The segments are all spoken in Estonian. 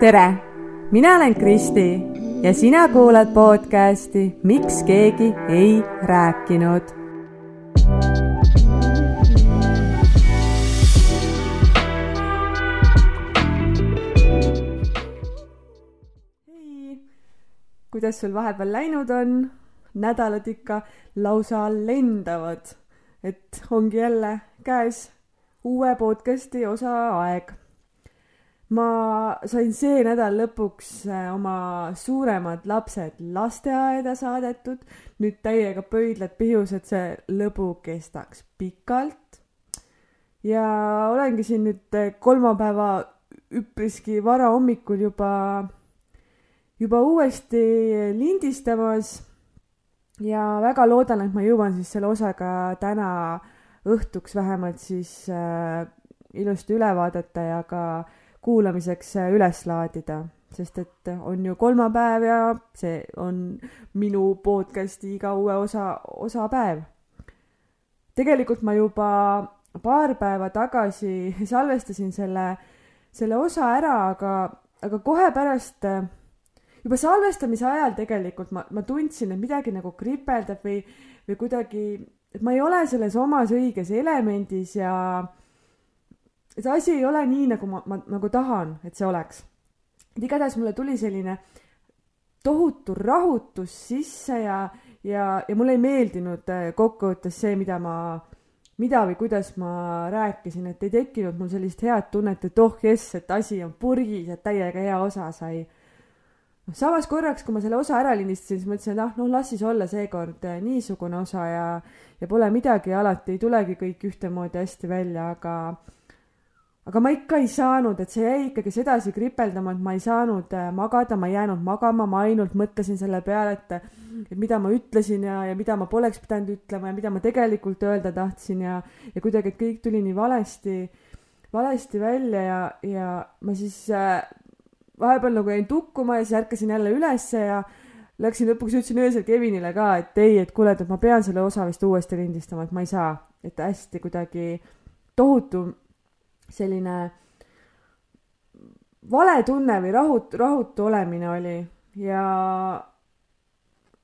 tere, mina olen Kristi ja sina kuulad podcasti Miks keegi ei rääkinud. kuidas sul vahepeal läinud on? nädalad ikka lausa lendavad, et ongi jälle käes uue podcasti osa aeg ma sain see nädal lõpuks äh, oma suuremad lapsed lasteaeda saadetud, nüüd täiega pöidlad pihus, et see lõbu kestaks pikalt. ja olengi siin nüüd äh, kolmapäeva üpriski varahommikul juba, juba uuesti lindistamas. ja väga loodan, et ma jõuan siis selle osaga täna õhtuks vähemalt siis äh, ilusti üle vaadata ja ka äh, kuulamiseks äh, üles laadida, sest et on ju kolmapäev ja see on minu podcasti iga uue osa, osapäev. tegelikult ma juba paar päeva tagasi salvestasin selle, selle osa ära, aga, aga kohe pärast, äh, juba salvestamise ajal tegelikult ma, ma tundsin, et midagi nagu kripeldab või, või kuidagi, et ma ei ole selles omas õiges elemendis ja see asi ei ole nii, nagu ma, ma nagu tahan, et see oleks. et igatahes mulle tuli selline tohutu rahutus sisse ja, ja, ja mulle ei meeldinud äh, kokkuvõttes see, mida ma, mida või kuidas ma rääkisin, et ei tekkinud mul sellist head tunnet, et oh jess, et asi on purgis, et täiega hea osa sai. noh, samas korraks, kui ma selle osa ära lindistasin, siis mõtlesin, et ah, no las siis olla seekord äh, niisugune osa ja, ja pole midagi, alati ei tulegi kõik ühtemoodi hästi välja, aga aga ma ikka ei saanud, et see jäi ikkagi sedasi kripeldama, et ma ei saanud äh, magada, ma ei jäänud magama, ma ainult mõtlesin selle peale, et, et mida ma ütlesin ja, ja mida ma poleks pidanud ütlema ja mida ma tegelikult öelda tahtsin ja, ja kuidagi, et kõik tuli nii valesti, valesti välja ja, ja ma siis äh, vahepeal nagu jäin tukkuma ja siis ärkasin jälle ülesse ja läksin lõpuks, ütlesin öösel Kevinile ka, et ei, et kuule, et ma pean selle osa vist uuesti lindistama, et ma ei saa, et hästi kuidagi tohutu selline vale tunne või rahut-, rahutu olemine oli ja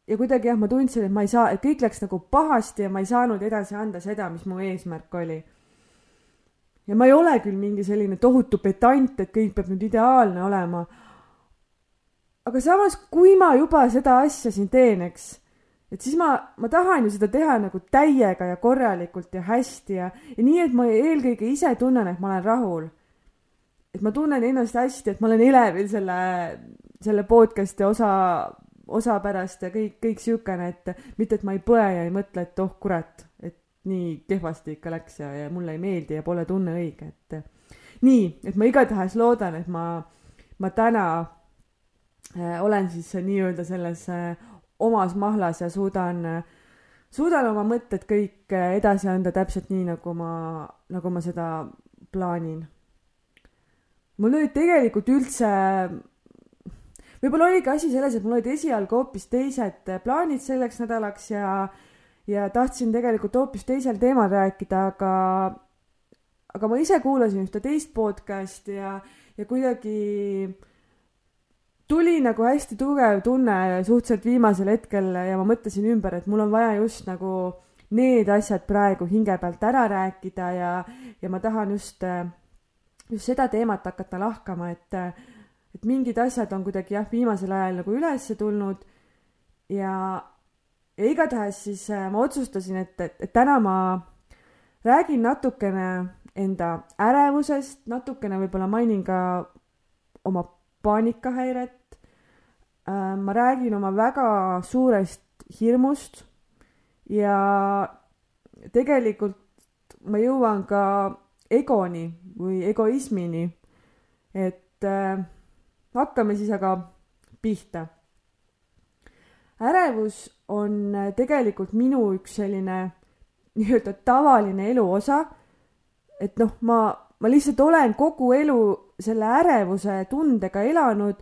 ja kuidagi jah, ma tundsin, et ma ei saa, et kõik läks nagu pahasti ja ma ei saanud edasi anda seda, mis mu eesmärk oli. ja ma ei ole küll mingi selline tohutu petant, et kõik peab nüüd ideaalne olema. aga samas, kui ma juba seda asja siin teen, eks et siis ma, ma tahan ju seda teha nagu täiega ja korralikult ja hästi ja, ja nii, et ma eelkõige ise tunnen, et ma olen rahul. et ma tunnen ennast hästi, et ma olen elevil selle, selle podcast'i osa, osa pärast ja kõik, kõik siukene, et mitte, et ma ei põe ja ei mõtle, et oh kurat, et nii kehvasti ikka läks ja, ja mulle ei meeldi ja pole tunne õige, et nii, et ma igatahes loodan, et ma, ma täna äh, olen siis nii-öelda selles äh, omas mahlas ja suudan, suudan oma mõtted kõik edasi anda täpselt nii, nagu ma, nagu ma seda plaanin. mul olid tegelikult üldse, võib-olla oligi asi selles, et mul olid esialgu hoopis teised plaanid selleks nädalaks ja, ja tahtsin tegelikult hoopis teisel teemal rääkida, aga, aga ma ise kuulasin ühte teist podcast'i ja, ja kuidagi tuli nagu hästi tugev tunne suhteliselt viimasel hetkel ja ma mõtlesin ümber, et mul on vaja just nagu need asjad praegu hinge pealt ära rääkida ja, ja ma tahan just, just seda teemat hakata lahkama, et, et mingid asjad on kuidagi jah, viimasel ajal nagu ülesse tulnud. Ja, ja igatahes siis äh, ma otsustasin, et, et, et täna ma räägin natukene enda ärevusest, natukene võib-olla mainin ka oma paanikahäiret. Äh, ma räägin oma väga suurest hirmust ja tegelikult ma jõuan ka egoni või egoismini. et äh, hakkame siis aga pihta. ärevus on tegelikult minu üks selline nii-öelda tavaline elu osa. et noh, ma, ma lihtsalt olen kogu elu selle ärevuse tundega elanud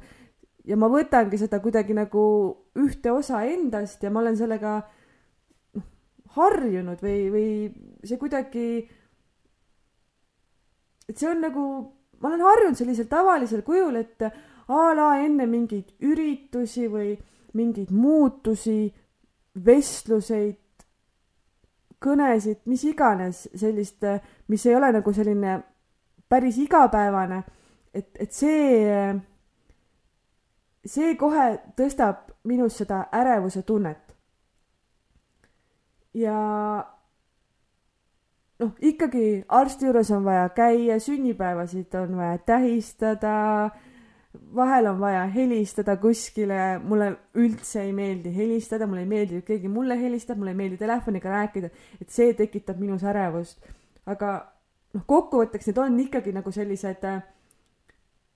ja ma võtangi seda kuidagi nagu ühte osa endast ja ma olen sellega noh, harjunud või, või see kuidagi, et see on nagu, ma olen harjunud sellisel tavalisel kujul, et a la enne mingeid üritusi või mingeid muutusi, vestluseid, kõnesid, mis iganes sellist, mis ei ole nagu selline päris igapäevane, et, et see, see kohe tõstab minus seda ärevuse tunnet. ja noh, ikkagi arsti juures on vaja käia, sünnipäevasid on vaja tähistada, vahel on vaja helistada kuskile, mulle üldse ei meeldi helistada, mulle ei meeldi, et keegi mulle helistab, mulle ei meeldi telefoniga rääkida, et see tekitab minus ärevust. aga noh, kokkuvõtteks need on ikkagi nagu sellised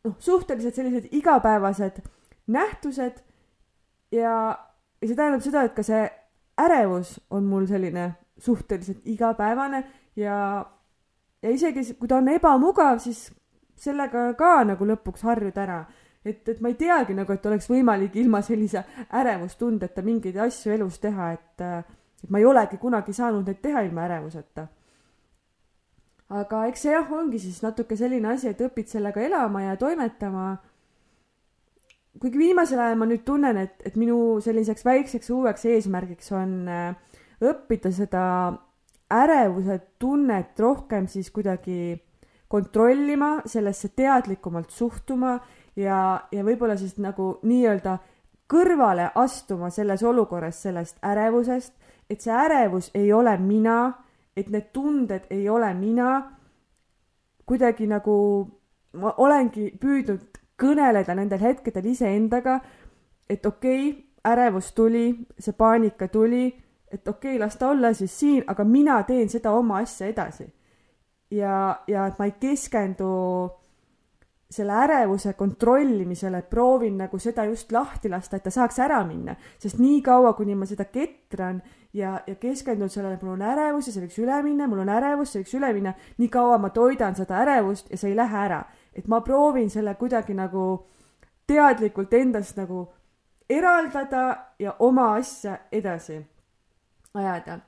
noh, suhteliselt sellised igapäevased nähtused ja, ja see tähendab seda, et ka see ärevus on mul selline suhteliselt igapäevane ja, ja isegi kui ta on ebamugav, siis sellega ka nagu lõpuks harjud ära. et, et ma ei teagi nagu, et oleks võimalik ilma sellise ärevustundeta mingeid asju elus teha, et, et ma ei olegi kunagi saanud neid teha ilma ärevuseta. Aga eks see jah, ongi siis natuke selline asi, et õpid sellega elama ja toimetama. kuigi viimasel ajal ma nüüd tunnen, et, et minu selliseks väikseks uueks eesmärgiks on äh, õppida seda ärevuse tunnet rohkem siis kuidagi kontrollima, sellesse teadlikumalt suhtuma ja, ja võib-olla siis nagu nii-öelda kõrvale astuma selles olukorras sellest ärevusest, et see ärevus ei ole mina, et need tunded ei ole mina. kuidagi nagu ma olengi püüdnud kõneleda nendel hetkedel iseendaga, et okei okay,, ärevus tuli, see paanika tuli et okei okay,, las ta olla siis siin, aga mina teen seda oma asja edasi. ja, ja et ma ei keskendu selle ärevuse kontrollimisele, proovin nagu seda just lahti lasta, et ta saaks ära minna, sest niikaua, kuni ma seda ketran ja, ja keskendun sellele, et mul on ärevus ja see võiks üle minna, mul on ärevus, see võiks üle minna, nii kaua ma toidan seda ärevust ja see ei lähe ära. et ma proovin selle kuidagi nagu teadlikult endast nagu eraldada ja oma asja edasi ajada.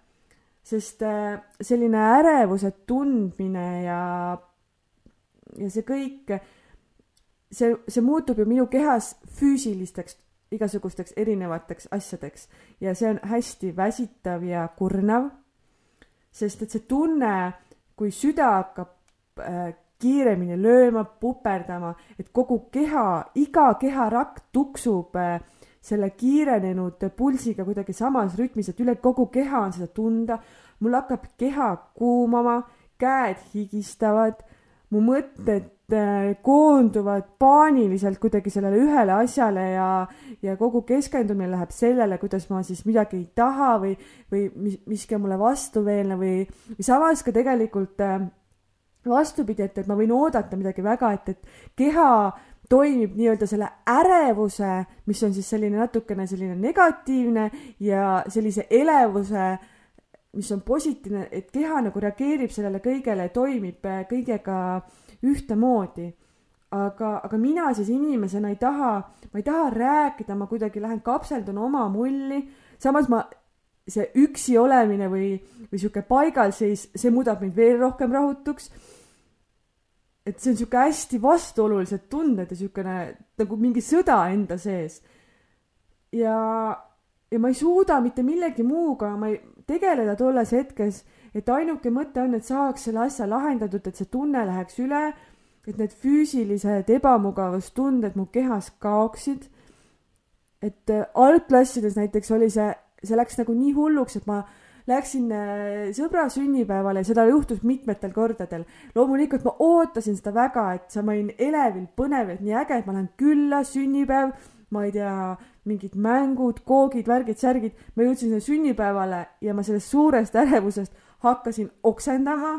sest äh, selline ärevuse tundmine ja, ja see kõik, see, see muutub ju minu kehas füüsilisteks igasugusteks erinevateks asjadeks ja see on hästi väsitav ja kurnav. sest et see tunne, kui süda hakkab äh, kiiremini lööma, puperdama, et kogu keha, iga keharakk tuksub äh, selle kiirenenud pulsiga kuidagi samas rütmis, et üle kogu keha on seda tunda. mul hakkab keha kuumama, käed higistavad, mu mõtted koonduvad paaniliselt kuidagi sellele ühele asjale ja, ja kogu keskendumine läheb sellele, kuidas ma siis midagi ei taha või, või mis, miski on mulle vastuveelne või, või samas ka tegelikult äh, vastupidi, et, et ma võin oodata midagi väga, et, et keha toimib nii-öelda selle ärevuse, mis on siis selline natukene selline negatiivne ja sellise elevuse, mis on positiivne, et keha nagu reageerib sellele kõigele, toimib äh, kõigega ühtemoodi. aga, aga mina siis inimesena ei taha, ma ei taha rääkida, ma kuidagi lähen kapseldun oma mulli, samas ma see üksi olemine või, või sihuke paigalseis, see muudab mind veel rohkem rahutuks et see on sihuke hästi vastuolulised tunded ja siukene nagu mingi sõda enda sees. ja, ja ma ei suuda mitte millegi muuga, ma ei tegeleda tolles hetkes, et ainuke mõte on, et saaks selle asja lahendatud, et see tunne läheks üle, et need füüsilised ebamugavustunded mu kehas kaoksid. et äh, algklassides näiteks oli see, see läks nagu nii hulluks, et ma Läksin äh, sõbra sünnipäevale ja seda juhtus mitmetel kordadel. loomulikult ma ootasin seda väga, et sa, ma olin elevil, põnev, et nii äge, et ma lähen külla, sünnipäev, ma ei tea, mingid mängud, koogid, värgid, särgid. ma jõudsin sinna sünnipäevale ja ma sellest suurest ärevusest hakkasin oksendama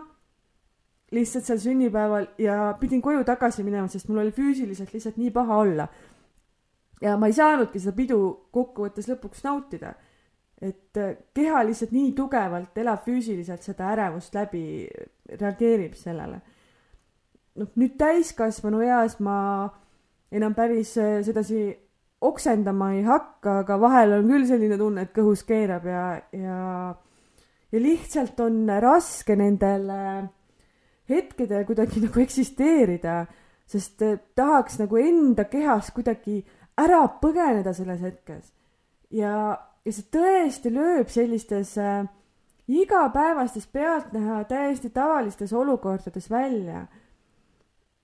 lihtsalt seal sünnipäeval ja pidin koju tagasi minema, sest mul oli füüsiliselt lihtsalt nii paha olla. ja ma ei saanudki seda pidu kokkuvõttes lõpuks nautida et äh, keha lihtsalt nii tugevalt elab füüsiliselt seda ärevust läbi, reageerib sellele. noh, nüüd täiskasvanu eas ma enam päris äh, sedasi oksendama ei hakka, aga vahel on küll selline tunne, et kõhus keerab ja, ja, ja lihtsalt on raske nendel hetkedel kuidagi nagu eksisteerida. sest eh, tahaks nagu enda kehas kuidagi ära põgeneda selles hetkes. ja, ja see tõesti lööb sellistes äh, igapäevastes pealtnäha täiesti tavalistes olukordades välja.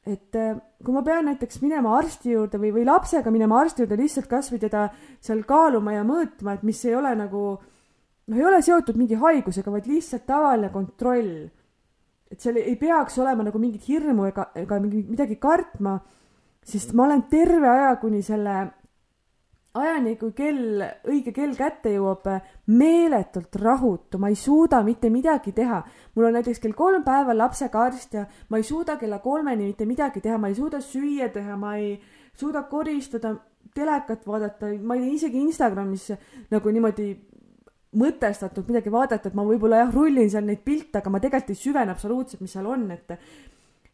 et äh, kui ma pean näiteks minema arsti juurde või, või lapsega minema arsti juurde lihtsalt kasvõi teda seal kaaluma ja mõõtma, et mis ei ole nagu noh, ei ole seotud mingi haigusega, vaid lihtsalt tavaline kontroll. Et seal ei peaks olema nagu mingit hirmu ega, ega mingi midagi kartma, sest ma olen terve aja kuni selle ajani, kui kell, õige kell kätte jõuab, meeletult rahutu, ma ei suuda mitte midagi teha. mul on näiteks kell kolm päeval lapsega arst ja ma ei suuda kella kolmeni mitte midagi teha, ma ei suuda süüa teha, ma ei suuda koristada, telekat vaadata, ma ei isegi Instagramis nagu niimoodi mõtestatult midagi vaadata, et ma võib-olla jah, rullin seal neid pilte, aga ma tegelikult ei süvene absoluutselt, mis seal on, et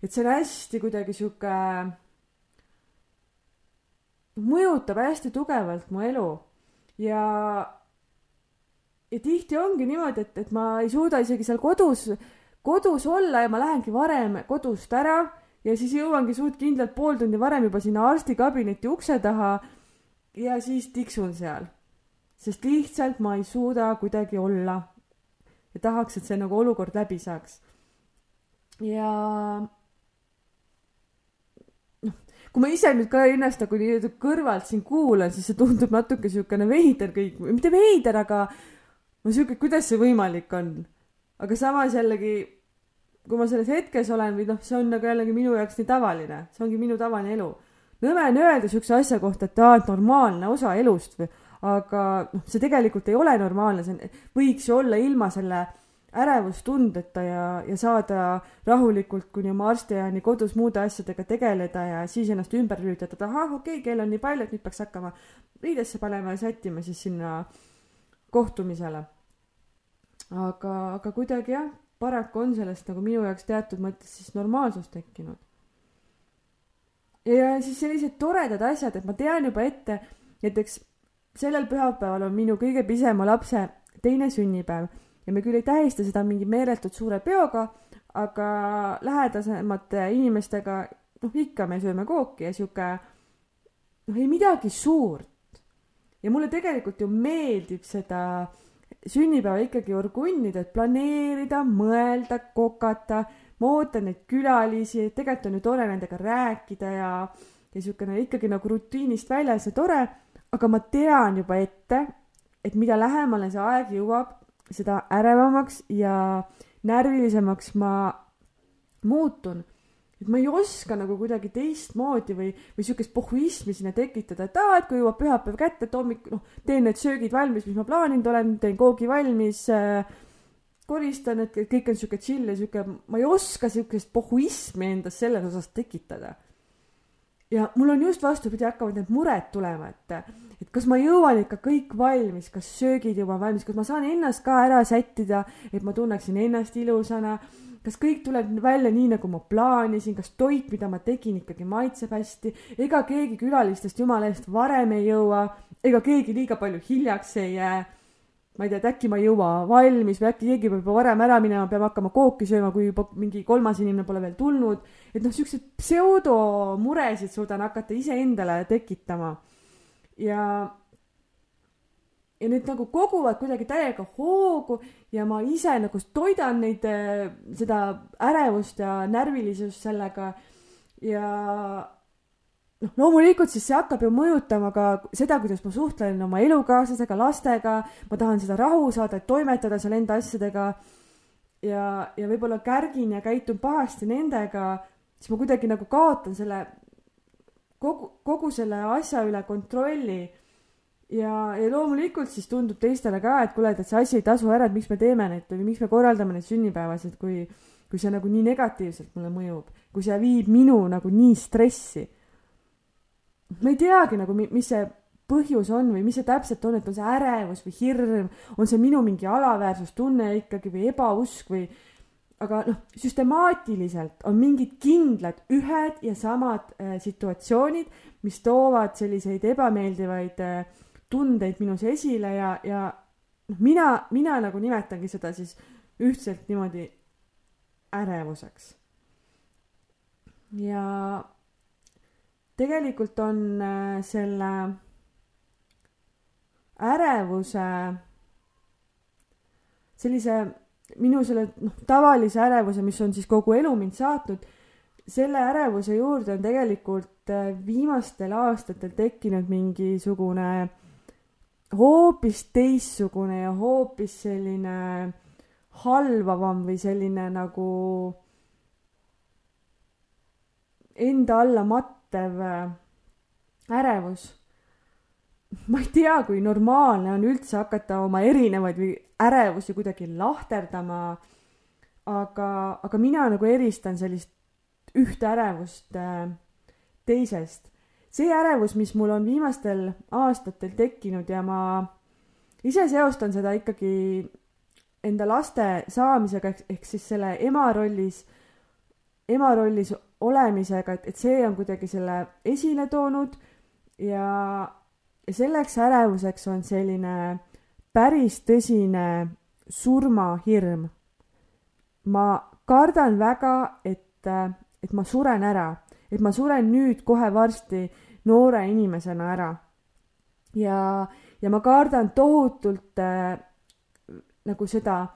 et see on hästi kuidagi sihuke, mõjutab hästi tugevalt mu elu. Ja ja tihti ongi niimoodi, et, et ma ei suuda isegi seal kodus, kodus olla ja ma lähengi varem kodust ära ja siis jõuangi suht kindlalt pool tundi varem juba sinna arstikabineti ukse taha ja siis tiksun seal sest lihtsalt ma ei suuda kuidagi olla. ja tahaks, et see nagu olukord läbi saaks. ja noh, kui ma ise nüüd ka ennast nagu nii-öelda kõrvalt siin kuulan, siis see tundub natuke siukene veider kõik, mitte veider, aga no siuke, kuidas see võimalik on. aga samas jällegi, kui ma selles hetkes olen või noh, see on nagu jällegi minu jaoks nii tavaline, see ongi minu tavaline elu. nõme on öelda siukse asja kohta, et aa, et normaalne osa elust või aga noh, see tegelikult ei ole normaalne, see võiks ju olla ilma selle ärevustundeta ja, ja saada rahulikult kuni oma arstiajani kodus muude asjadega tegeleda ja siis ennast ümber lülitada, et ahah, okei okay,, kell on nii palju, et nüüd peaks hakkama riidesse panema ja sättima siis sinna kohtumisele. aga, aga kuidagi jah, paraku on sellest nagu minu jaoks teatud mõttes siis normaalsus tekkinud. ja siis sellised toredad asjad, et ma tean juba ette, näiteks sellel pühapäeval on minu kõige pisema lapse teine sünnipäev. Ja me küll ei tähista seda mingi meeletult suure peoga, aga lähedasemate inimestega, noh, ikka me sööme kooki ja sihuke, noh, ei midagi suurt. ja mulle tegelikult ju meeldib seda sünnipäeva ikkagi orgunnida, et planeerida, mõelda, kokata, ma ootan neid külalisi, tegelikult on ju tore nendega rääkida ja, ja siukene ikkagi nagu rutiinist väljas ja tore aga ma tean juba ette, et mida lähemale see aeg jõuab, seda ärevamaks ja närvilisemaks ma muutun. et ma ei oska nagu kuidagi teistmoodi või, või siukest pohhuismi sinna tekitada, et aa, et kui jõuab pühapäev kätte, et hommik, noh, teen need söögid valmis, mis ma plaaninud olen, teen koogi valmis äh,, koristan, et kõik on siuke chill ja siuke, ma ei oska siukest pohhuismi endas selles osas tekitada ja mul on just vastupidi, hakkavad need mured tulema, et, et kas ma jõuan ikka kõik valmis, kas söögid jõuan valmis, kas ma saan ennast ka ära sättida, et ma tunneksin ennast ilusana, kas kõik tuleb välja nii, nagu ma plaanisin, kas toit, mida ma tegin, ikkagi maitseb hästi, ega keegi külalistest jumala eest varem ei jõua, ega keegi liiga palju hiljaks ei jää ma ei tea, et äkki ma ei jõua valmis või äkki keegi peab juba varem ära minema, peame hakkama kooki sööma, kui juba mingi kolmas inimene pole veel tulnud. et noh, siukseid pseudomuresid suudan hakata iseendale tekitama. ja, ja need nagu koguvad kuidagi täiega hoogu ja ma ise nagu toidan neid, eh, seda ärevust ja närvilisust sellega ja noh, loomulikult siis see hakkab ju mõjutama ka seda, kuidas ma suhtlen oma elukaaslasega, lastega, ma tahan seda rahu saada, et toimetada seal enda asjadega ja, ja võib-olla kärgin ja käitun pahasti nendega, siis ma kuidagi nagu kaotan selle, kogu, kogu selle asja üle kontrolli. ja, ja loomulikult siis tundub teistele ka, et kuule, et see asi ei tasu ära, et miks me teeme neid või miks me korraldame neid sünnipäevasid, kui, kui see nagu nii negatiivselt mulle mõjub, kui see viib minu nagu nii stressi ma ei teagi nagu, mis see põhjus on või mis see täpselt on, et on see ärevus või hirm, on see minu mingi alaväärsustunne ikkagi või ebausk või aga noh, süstemaatiliselt on mingid kindlad ühed ja samad äh, situatsioonid, mis toovad selliseid ebameeldivaid äh, tundeid minus esile ja, ja noh, mina, mina nagu nimetangi seda siis ühtselt niimoodi ärevuseks. ja tegelikult on äh, selle ärevuse, sellise minu selle noh, tavalise ärevuse, mis on siis kogu elu mind saatnud, selle ärevuse juurde on tegelikult äh, viimastel aastatel tekkinud mingisugune hoopis teistsugune ja hoopis selline halvavam või selline nagu enda alla mattev äh, ärevus. ma ei tea, kui normaalne on üldse hakata oma erinevaid või ärevusi kuidagi lahterdama. aga, aga mina nagu eristan sellist ühte ärevust äh, teisest. see ärevus, mis mul on viimastel aastatel tekkinud ja ma ise seostan seda ikkagi enda laste saamisega ehk, ehk siis selle ema rollis, ema rollis olemisega, et, et see on kuidagi selle esile toonud ja, selleks ärevuseks on selline päris tõsine surmahirm. ma kardan väga, et, et ma suren ära, et ma suren nüüd kohe varsti noore inimesena ära. ja, ja ma kardan tohutult äh, nagu seda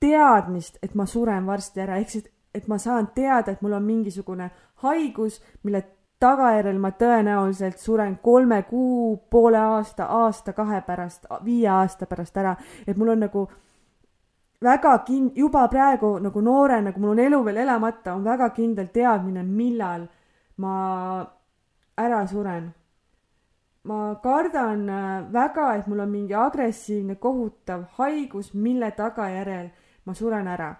teadmist, et ma suren varsti ära, ehk siis et ma saan teada, et mul on mingisugune haigus, mille tagajärjel ma tõenäoliselt suren kolme kuu, poole aasta, aasta-kahe pärast, viie aasta pärast ära, et mul on nagu väga kin-, juba praegu nagu noorena, kui mul on elu veel elamata, on väga kindel teadmine, millal ma ära suren. ma kardan äh, väga, et mul on mingi agressiivne kohutav haigus, mille tagajärjel ma suren ära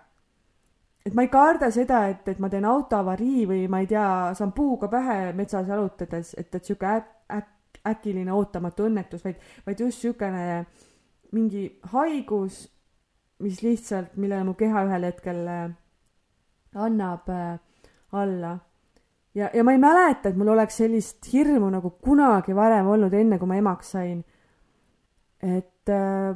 et ma ei karda seda, et, et ma teen autoavarii või ma ei tea, saan puuga pähe metsas jalutades, et, et sihuke äk, äk, äkiline ootamatu õnnetus, vaid, vaid just siukene mingi haigus, mis lihtsalt, millele mu keha ühel hetkel äh, annab äh, alla. ja, ja ma ei mäleta, et mul oleks sellist hirmu nagu kunagi varem olnud, enne kui ma emaks sain. et äh,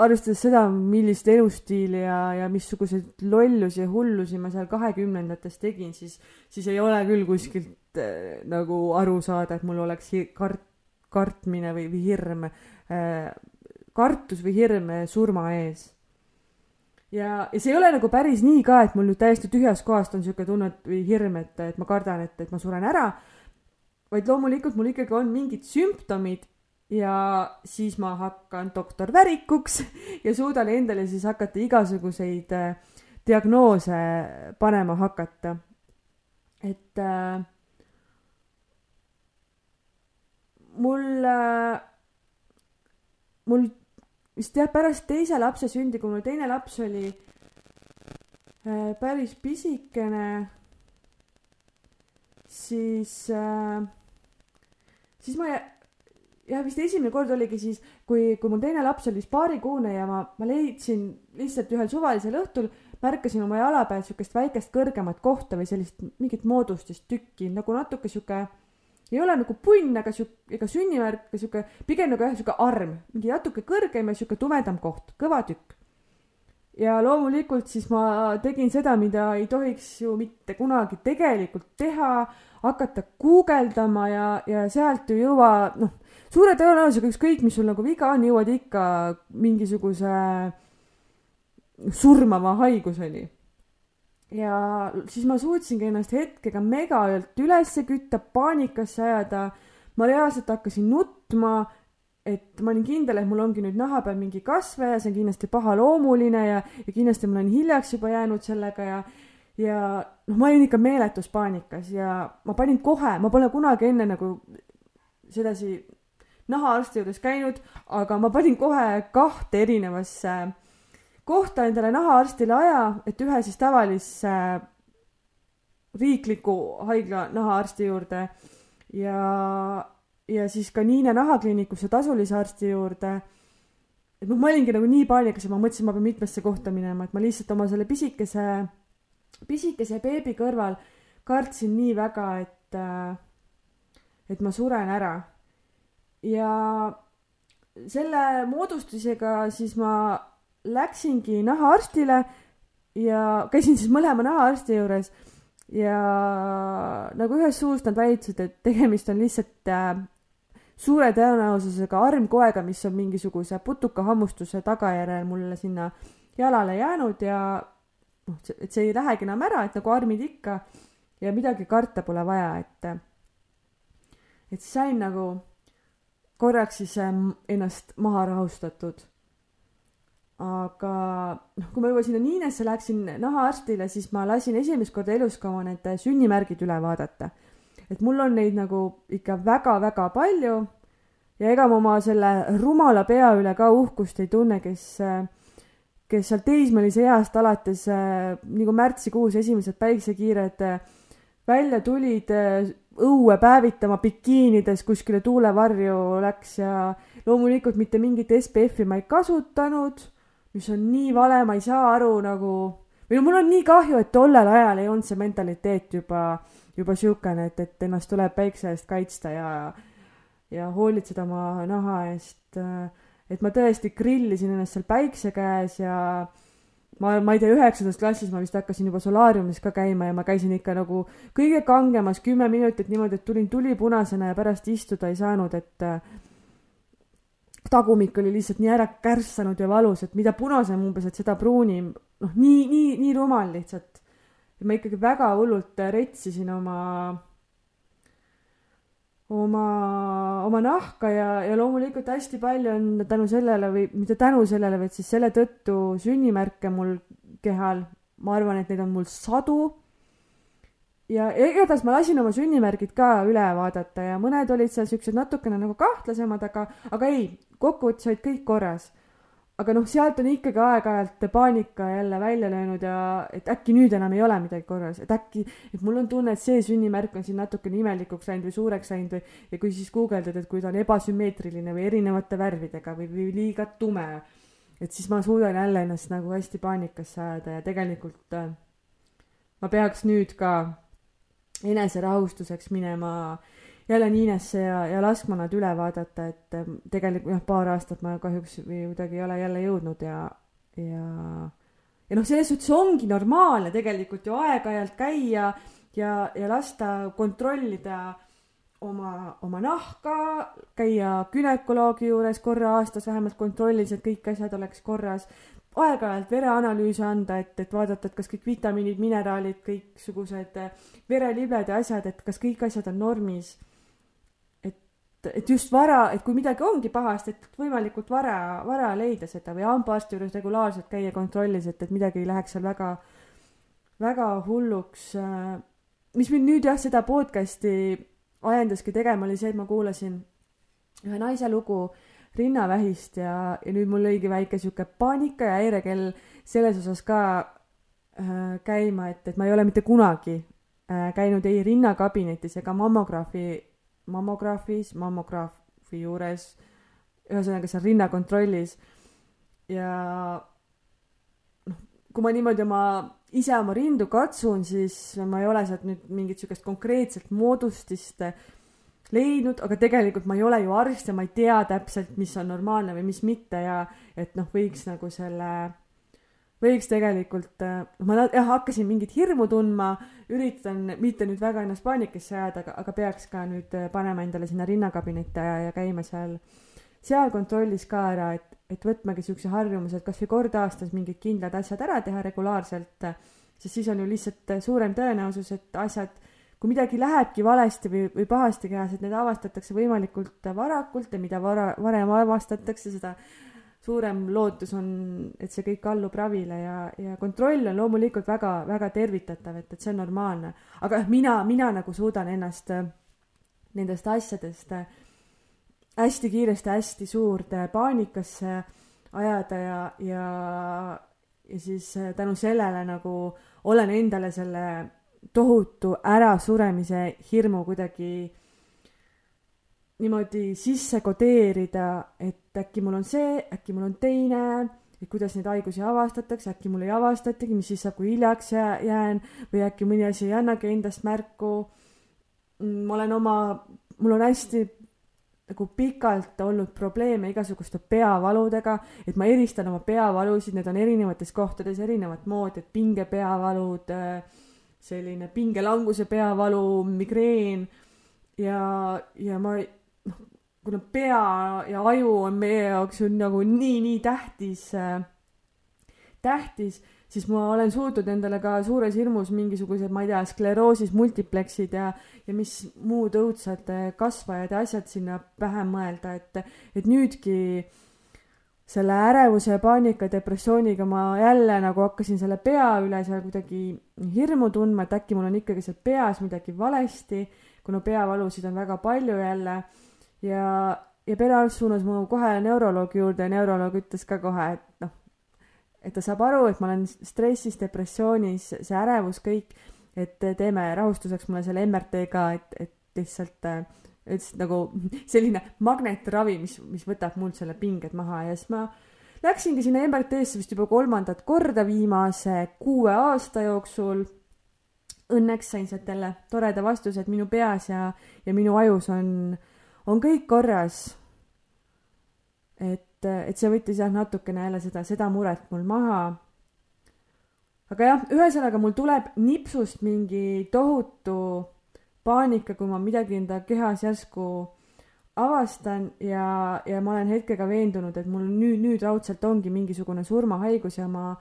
arvestades seda, millist elustiili ja, ja missuguseid lollusi ja hullusi ma seal kahekümnendates tegin, siis, siis ei ole küll kuskilt äh, nagu aru saada, et mul oleks kart-, kartmine või, või hirm äh,, kartus või hirm surma ees. ja, ja see ei ole nagu päris nii ka, et mul nüüd täiesti tühjast kohast on sihuke tunne või hirm, et, et ma kardan, et, et ma suren ära, vaid loomulikult mul ikkagi on mingid sümptomid ja siis ma hakkan doktor Värikuks ja suudan endale siis hakata igasuguseid äh, diagnoose panema hakata. et äh, mul äh,, mul vist jah, pärast teise lapse sündi, kui mul teine laps oli äh, päris pisikene, siis äh,, siis ma jah, vist esimene kord oligi siis, kui, kui mul teine laps oli vist paarikuune ja ma, ma leidsin lihtsalt ühel suvalisel õhtul, märkasin oma jala peal siukest väikest kõrgemat kohta või sellist mingit moodustist tükki nagu natuke sihuke, ei ole nagu punn, aga sihuke, ega sünnimärk, sihuke, pigem nagu jah, sihuke arm, mingi natuke kõrgem ja sihuke tumedam koht, kõva tükk. ja loomulikult siis ma tegin seda, mida ei tohiks ju mitte kunagi tegelikult teha, hakata guugeldama ja, ja sealt ju jõua, noh suure tõenäosusega ükskõik, mis sul nagu viga on, jõuad ikka mingisuguse surmava haiguseni. ja siis ma suutsingi ennast hetkega megalt üles kütta, paanikasse ajada. ma reaalselt hakkasin nutma, et ma olin kindel, et mul ongi nüüd naha peal mingi kasve ja see on kindlasti pahaloomuline ja, ja kindlasti ma olen hiljaks juba jäänud sellega ja ja noh, ma olin ikka meeletus paanikas ja ma panin kohe, ma pole kunagi enne nagu sedasi nahaarsti juures käinud, aga ma panin kohe kahte erinevasse kohta endale nahaarstile aja, et ühe siis tavalisse riikliku haigla nahaarsti juurde ja, ja siis ka Niine nahakliinikusse tasulise arsti juurde. et noh, ma olingi nagu nii paanikas ja ma mõtlesin, ma pean mitmesse kohta minema, et ma lihtsalt oma selle pisikese, pisikese beebi kõrval kartsin nii väga, et, et ma suren ära ja selle moodustisega siis ma läksingi nahaarstile ja käisin siis mõlema nahaarsti juures. Ja nagu ühest suust nad väitsid, et tegemist on lihtsalt äh, suure tõenäosusega armkoega, mis on mingisuguse putukahammustuse tagajärjel mulle sinna jalale jäänud ja noh, et see ei lähegi enam ära, et nagu armid ikka ja midagi karta pole vaja, et et sain nagu korraks siis ähm, ennast maha rahustatud. aga noh, kui ma juba sinna Niinesse läksin nahaarstile, siis ma lasin esimest korda elus ka oma need sünnimärgid üle vaadata. et mul on neid nagu ikka väga-väga palju ja ega ma oma selle rumala pea üle ka uhkust ei tunne, kes kes seal teismelise east alates nagu märtsikuus esimesed päiksekiired välja tulid õue päevitama bikiinides kuskile tuulevarju läks ja loomulikult mitte mingit SPF-i ma ei kasutanud, mis on nii vale, ma ei saa aru nagu, või no mul on nii kahju, et tollel ajal ei olnud see mentaliteet juba, juba siukene, et, et ennast tuleb päikse eest kaitsta ja, ja hoolitseda oma naha eest. et ma tõesti grillisin ennast seal päikse käes ja ma, ma ei tea, üheksandas klassis ma vist hakkasin juba solaariumis ka käima ja ma käisin ikka nagu kõige kangemas kümme minutit niimoodi, et tulin tulipunasena ja pärast istuda ei saanud, et äh, tagumik oli lihtsalt nii ära kärssanud ja valus, et mida punasem umbes, et seda pruunim, noh, nii, nii, nii rumal lihtsalt. ma ikkagi väga hullult retsisin oma oma, oma nahka ja, ja loomulikult hästi palju on tänu sellele või mitte tänu sellele, vaid siis selle tõttu sünnimärke mul kehal. ma arvan, et neid on mul sadu. ja igatahes ma lasin oma sünnimärgid ka üle vaadata ja mõned olid seal siuksed natukene nagu kahtlasemad, aga, aga ei, kokkuvõttes olid kõik korras aga noh, sealt on ikkagi aeg-ajalt paanika jälle välja löönud ja et äkki nüüd enam ei ole midagi korras, et äkki, et mul on tunne, et see sünnimärk on siin natukene imelikuks läinud või suureks läinud või, ja kui siis guugeldad, et kui ta on ebasümmeetriline või erinevate värvidega või, või liiga tume, et siis ma suudan jälle ennast nagu hästi paanikasse ajada ja tegelikult äh, ma peaks nüüd ka eneserahustuseks minema äh, jälle Niinesse ja, ja laskma nad üle vaadata, et ähm, tegelikult jah, paar aastat ma kahjuks või kuidagi ei ole jälle jõudnud ja, ja ja noh, selles suhtes ongi normaalne tegelikult ju aeg-ajalt käia ja, ja lasta kontrollida oma, oma nahka, käia günekoloogi juures korra aastas vähemalt kontrollis, et kõik asjad oleks korras, aeg-ajalt vereanalüüse anda, et, et vaadata, et kas kõik vitamiinid, mineraalid, kõiksugused verelibed ja asjad, et kas kõik asjad on normis et just vara, et kui midagi ongi pahasti, et võimalikult vara, vara leida seda või hambaarsti juures regulaarselt käia kontrollis, et, et midagi ei läheks seal väga, väga hulluks. mis mind nüüd jah, seda podcast'i ajendaski tegema, oli see, et ma kuulasin ühe naise lugu rinnavähist ja, ja nüüd mul lõigi väike sihuke paanika ja häirekell selles osas ka äh, käima, et, et ma ei ole mitte kunagi äh, käinud ei rinnakabinetis ega mammograafi mammograafis, mammograafi juures, ühesõnaga seal rinnakontrollis. Ja noh, kui ma niimoodi oma, ise oma rindu katsun, siis ma ei ole sealt nüüd mingit sihukest konkreetset moodustist leidnud, aga tegelikult ma ei ole ju arst ja ma ei tea täpselt, mis on normaalne või mis mitte ja et noh, võiks nagu selle võiks tegelikult, noh, ma jah, hakkasin mingit hirmu tundma, üritan mitte nüüd väga ennast paanikasse ajada, aga, aga peaks ka nüüd äh, panema endale sinna rinnakabinetti ja, ja käima seal, seal kontrollis ka ära, et, et võtmagi siukse harjumuse, et kasvõi kord aastas mingid kindlad asjad ära teha regulaarselt, sest siis on ju lihtsalt suurem tõenäosus, et asjad, kui midagi lähebki valesti või, või pahasti kehas, et need avastatakse võimalikult varakult ja mida vara, varem avastatakse, seda suurem lootus on, et see kõik allub ravile ja, ja kontroll on loomulikult väga, väga tervitatav, et, et see on normaalne. aga mina, mina nagu suudan ennast äh, nendest asjadest äh, hästi kiiresti hästi suurde paanikasse ajada ja, ja, ja siis äh, tänu sellele nagu olen endale selle tohutu ärasuremise hirmu kuidagi niimoodi sisse kodeerida, et äkki mul on see, äkki mul on teine, et kuidas neid haigusi avastatakse, äkki mul ei avastatagi, mis siis saab, kui hiljaks jään või äkki mõni asi ei annagi endast märku. Ma olen oma, mul on hästi nagu pikalt olnud probleeme igasuguste peavaludega, et ma eristan oma peavalusid, need on erinevates kohtades erinevat moodi, et pingepeavalud, selline pingelanguse peavalu, migreen ja, ja ma kuna pea ja aju on meie jaoks on nagu nii, nii tähtis äh,, tähtis, siis ma olen suutnud endale ka suures hirmus mingisugused, ma ei tea, skleroosis multipleksid ja, ja mis muud õudsad kasvajad ja asjad sinna pähe mõelda, et, et nüüdki selle ärevuse, paanika, depressiooniga ma jälle nagu hakkasin selle pea üle seal kuidagi hirmu tundma, et äkki mul on ikkagi seal peas midagi valesti, kuna peavalusid on väga palju jälle ja, ja perearst suunas mu kohe neuroloogi juurde ja neuroloog ütles ka kohe, et noh, et ta saab aru, et ma olen stressis, depressioonis, see ärevus kõik, et teeme rahustuseks mulle selle MRT ka, et, et lihtsalt äh, ütles nagu selline magnetravi, mis, mis võtab mult selle pinged maha ja siis ma läksingi sinna MRT-sse vist juba kolmandat korda viimase kuue aasta jooksul. Õnneks sain sealt jälle toreda vastuse, et minu peas ja, ja minu ajus on, on kõik korras. et et, see võttis jah, natukene jälle seda, seda muret mul maha. aga jah, ühesõnaga mul tuleb nipsust mingi tohutu paanika, kui ma midagi enda kehas järsku avastan ja, ja ma olen hetkega veendunud, et mul nüüd, nüüd raudselt ongi mingisugune surmahaigus ja ma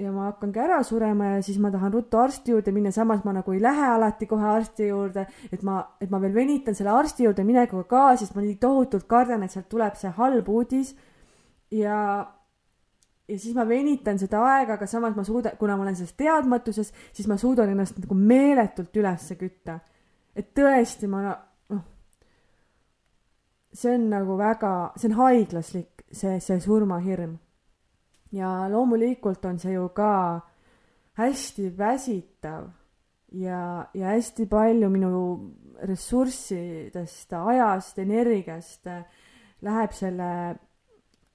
ja ma hakkangi ära surema ja siis ma tahan ruttu arsti juurde minna, samas ma nagu ei lähe alati kohe arsti juurde, et ma, et ma veel venitan selle arsti juurde minekuga ka, sest ma nii tohutult kardan, et sealt tuleb see halb uudis. ja, ja siis ma venitan seda aega, aga samas ma suudan, kuna ma olen selles teadmatuses, siis ma suudan ennast nagu meeletult ülesse kütta. et tõesti, ma noh, see on nagu väga, see on haiglaslik, see, see surmahirm ja loomulikult on see ju ka hästi väsitav ja, ja hästi palju minu ressurssidest, ajast, energiast läheb selle,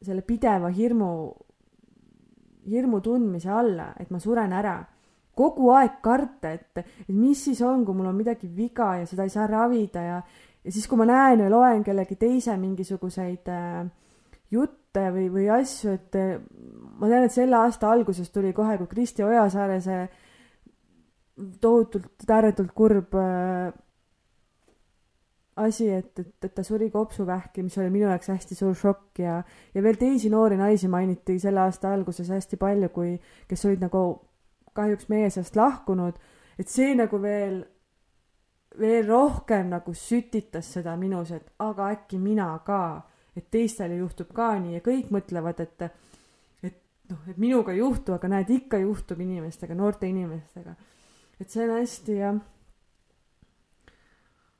selle pideva hirmu, hirmu tundmise alla, et ma suren ära. kogu aeg karta, et, et mis siis on, kui mul on midagi viga ja seda ei saa ravida ja, ja siis, kui ma näen ja loen kellegi teise mingisuguseid äh, jutte või, või asju, et ma tean, et selle aasta alguses tuli kohe, kui Kristi Ojasaare see tohutult ääretult kurb äh, asi, et, et, et ta suri kopsuvähki, mis oli minu jaoks hästi suur šokk ja, ja veel teisi noori naisi mainiti selle aasta alguses hästi palju, kui, kes olid nagu kahjuks meie seast lahkunud, et see nagu veel, veel rohkem nagu sütitas seda minus, et aga äkki mina ka, et teistele juhtub ka nii ja kõik mõtlevad, et noh, et minuga ei juhtu, aga näed, ikka juhtub inimestega, noorte inimestega. et see on hästi jah,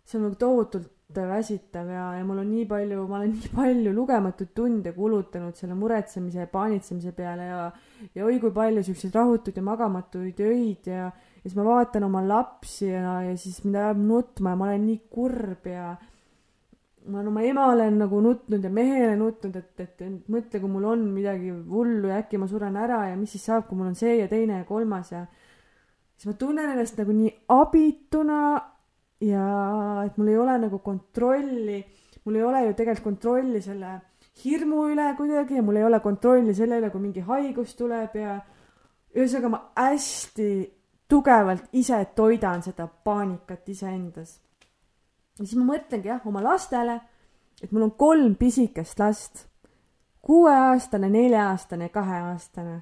see on nagu tohutult väsitav ja, ja mul on nii palju, ma olen nii palju lugematuid tunde kulutanud selle muretsemise ja paanitsemise peale ja ja oi kui palju siukseid rahutuid ja magamatuid öid ja ja siis ma vaatan oma lapsi ja, ja siis mind ajab nutma ja ma olen nii kurb ja ma olen oma emale nagu nutnud ja mehele nutnud, et, et, mõtle, kui mul on midagi hullu ja äkki ma suren ära ja mis siis saab, kui mul on see ja teine ja kolmas ja siis ma tunnen ennast nagu nii abituna ja et mul ei ole nagu kontrolli, mul ei ole ju tegelikult kontrolli selle hirmu üle kuidagi ja mul ei ole kontrolli selle üle, kui mingi haigus tuleb ja ühesõnaga ma hästi tugevalt ise toidan seda paanikat iseendas ja siis ma mõtlengi jah oma lastele, et mul on kolm pisikest last, kuueaastane, nelja-aastane, kaheaastane.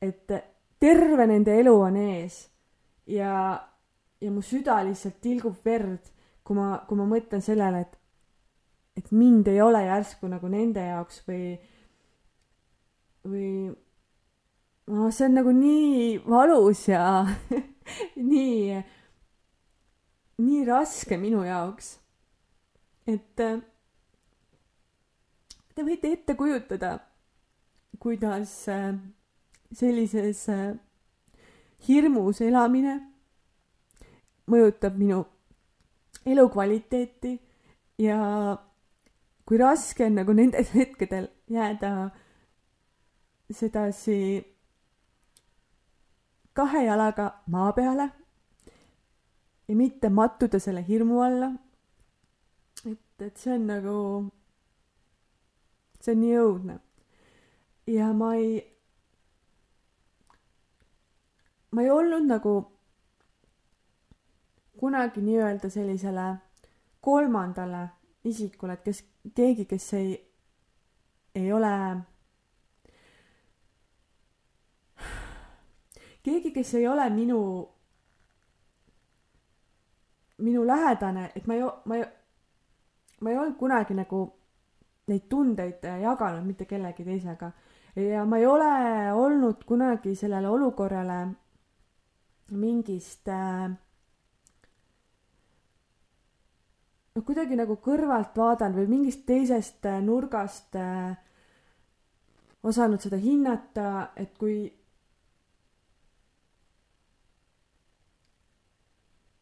et terve nende elu on ees ja, ja mu süda lihtsalt tilgub verd, kui ma, kui ma mõtlen sellele, et, et mind ei ole järsku nagu nende jaoks või, või noh, see on nagu nii valus ja nii nii raske minu jaoks, et äh, te võite ette kujutada, kuidas äh, sellises äh, hirmus elamine mõjutab minu elukvaliteeti ja kui raske on nagu nendel hetkedel jääda sedasi kahe jalaga maa peale ja mitte mattuda selle hirmu alla. et, et see on nagu, see on nii õudne. ja ma ei, ma ei olnud nagu kunagi nii-öelda sellisele kolmandale isikule, et kes, keegi, kes ei, ei ole, keegi, kes ei ole minu, minu lähedane, et ma ei, ma ei, ma ei olnud kunagi nagu neid tundeid jaganud mitte kellegi teisega. Ja ma ei ole olnud kunagi sellele olukorrale mingist äh, noh, kuidagi nagu kõrvalt vaadanud või mingist teisest äh, nurgast äh, osanud seda hinnata, et kui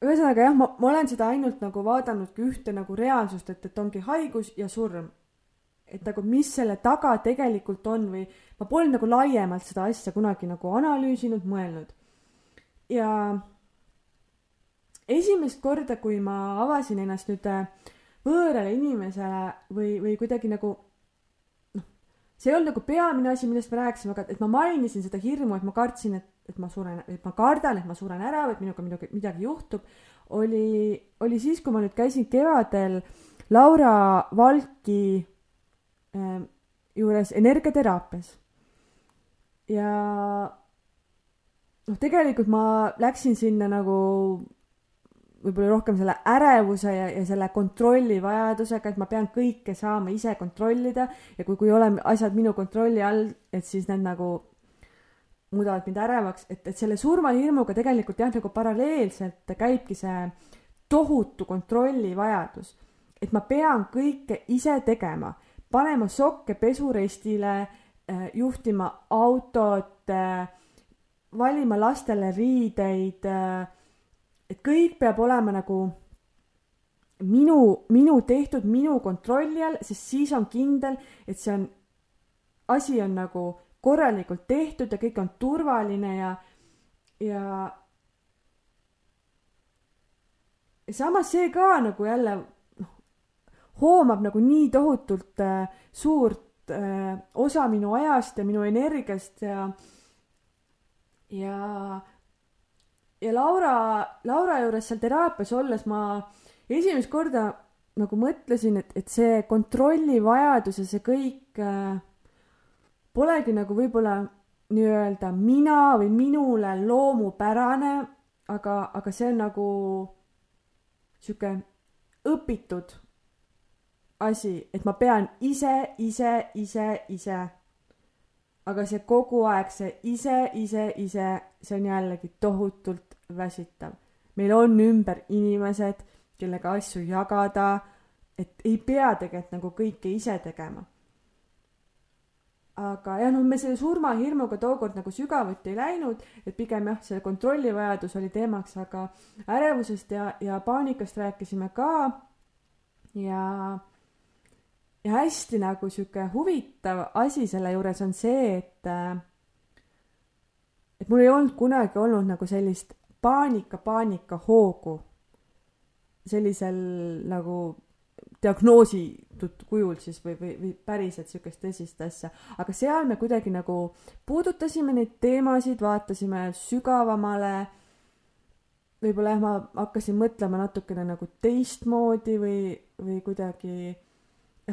ühesõnaga jah, ma, ma olen seda ainult nagu vaadanudki ühte nagu reaalsust, et, et ongi haigus ja surm. et nagu mis selle taga tegelikult on või ma polnud nagu laiemalt seda asja kunagi nagu analüüsinud, mõelnud. ja esimest korda, kui ma avasin ennast nüüd äh, võõrale inimesele või, või kuidagi nagu noh, see ei olnud nagu peamine asi, millest me rääkisime, aga et ma mainisin seda hirmu, et ma kartsin, et, et ma suren, et ma kardan, et ma suren ära või et minuga midagi, midagi juhtub, oli, oli siis, kui ma nüüd käisin kevadel Laura Valki äh, juures energiateraapias. ja noh, tegelikult ma läksin sinna nagu võib-olla rohkem selle ärevuse ja, ja selle kontrolli vajadusega, et ma pean kõike saama ise kontrollida ja kui, kui ei ole asjad minu kontrolli all, et siis need nagu muudavad mind ärevaks, et, et selle surmahirmuga tegelikult jah, nagu paralleelselt käibki see tohutu kontrolli vajadus. et ma pean kõike ise tegema, panema sokke pesurestile, eh, juhtima autot, eh, valima lastele riideid äh, et kõik peab olema nagu minu, minu tehtud, minu kontrolli all, sest siis on kindel, et see on, asi on nagu korralikult tehtud ja kõik on turvaline ja, ja samas see ka nagu jälle noh, hoomab nagu nii tohutult äh, suurt äh, osa minu ajast ja minu energiast ja, ja ja Laura, Laura juures seal teraapias olles ma esimest korda nagu mõtlesin, et, et see kontrollivajadus ja see kõik äh, polegi nagu võib-olla nii-öelda mina või minule loomupärane, aga, aga see on nagu sihuke õpitud asi, et ma pean ise, ise, ise, ise. aga see kogu aeg, see ise, ise, ise, see on jällegi tohutult väsitav. meil on ümber inimesed, kellega asju jagada, et ei pea tegelikult nagu kõike ise tegema. Aga jah, noh, me selle surmahirmuga tookord nagu sügavuti ei läinud, et pigem jah, see kontrollivajadus oli teemaks, aga ärevusest ja, ja paanikast rääkisime ka. ja, ja hästi nagu sihuke huvitav asi selle juures on see, et et mul ei olnud kunagi olnud nagu sellist paanika, paanika hoogu sellisel nagu diagnoositud kujul siis või, või, või päriselt sihukest tõsist asja, aga seal me kuidagi nagu puudutasime neid teemasid, vaatasime sügavamale. võib-olla jah, ma hakkasin mõtlema natukene nagu teistmoodi või, või kuidagi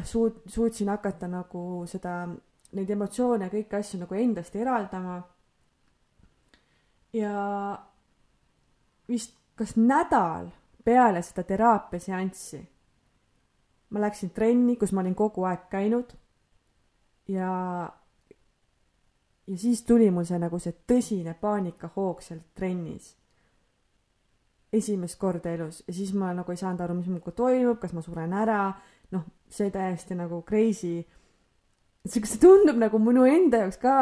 suut-, suutsin hakata nagu seda, neid emotsioone kõiki asju nagu endast eraldama. ja vist kas nädal peale seda teraapiaseanssi ma läksin trenni, kus ma olin kogu aeg käinud ja ja siis tuli mul see nagu see tõsine paanikahoog seal trennis. esimest korda elus ja siis ma nagu ei saanud aru, mis minuga toimub, kas ma suren ära, noh, see täiesti nagu crazy. see tundub nagu minu enda jaoks ka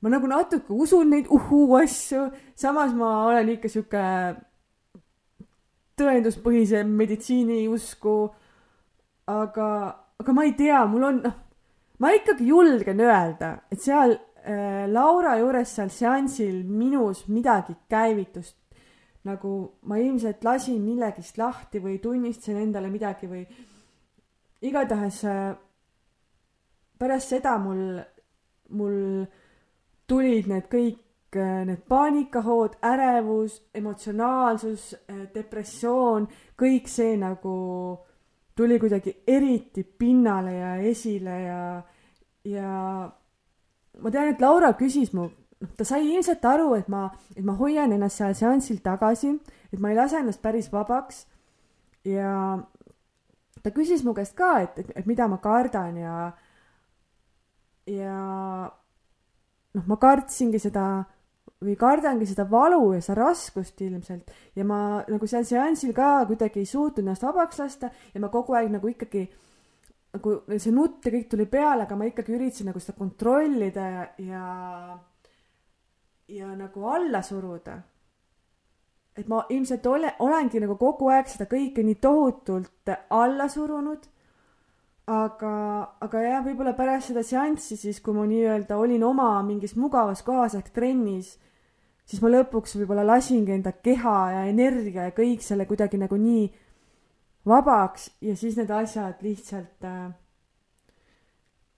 ma nagu natuke usun neid uhuu asju, samas ma olen ikka sihuke tõenduspõhise meditsiini usku. Aga, aga ma ei tea, mul on, noh, ma ikkagi julgen öelda, et seal äh, Laura juures seal seansil minus midagi käivitus. nagu ma ilmselt lasin millegist lahti või tunnistasin endale midagi või igatahes äh, pärast seda mul, mul tulid need kõik äh, need paanikahood, ärevus, emotsionaalsus, äh, depressioon, kõik see nagu tuli kuidagi eriti pinnale ja esile ja, ja ma tean, et Laura küsis mu, noh, ta sai ilmselt aru, et ma, et ma hoian ennast seal seansil tagasi, et ma ei lase ennast päris vabaks. Ja ta küsis mu käest ka, et, et, et mida ma kardan ja, ja noh, ma kartsingi seda või kardangi seda valu ja seda raskust ilmselt ja ma nagu seal seansil ka kuidagi ei suutnud ennast vabaks lasta ja ma kogu aeg nagu ikkagi nagu see nutt ja kõik tuli peale, aga ma ikkagi üritasin nagu seda kontrollida ja, ja, ja nagu alla suruda. et ma ilmselt ole, olengi nagu kogu aeg seda kõike nii tohutult alla surunud aga, aga jah, võib-olla pärast seda seanssi siis, kui ma nii-öelda olin oma mingis mugavas kohas ehk trennis, siis ma lõpuks võib-olla lasingi enda keha ja energia ja kõik selle kuidagi nagu nii vabaks ja siis need asjad lihtsalt äh,,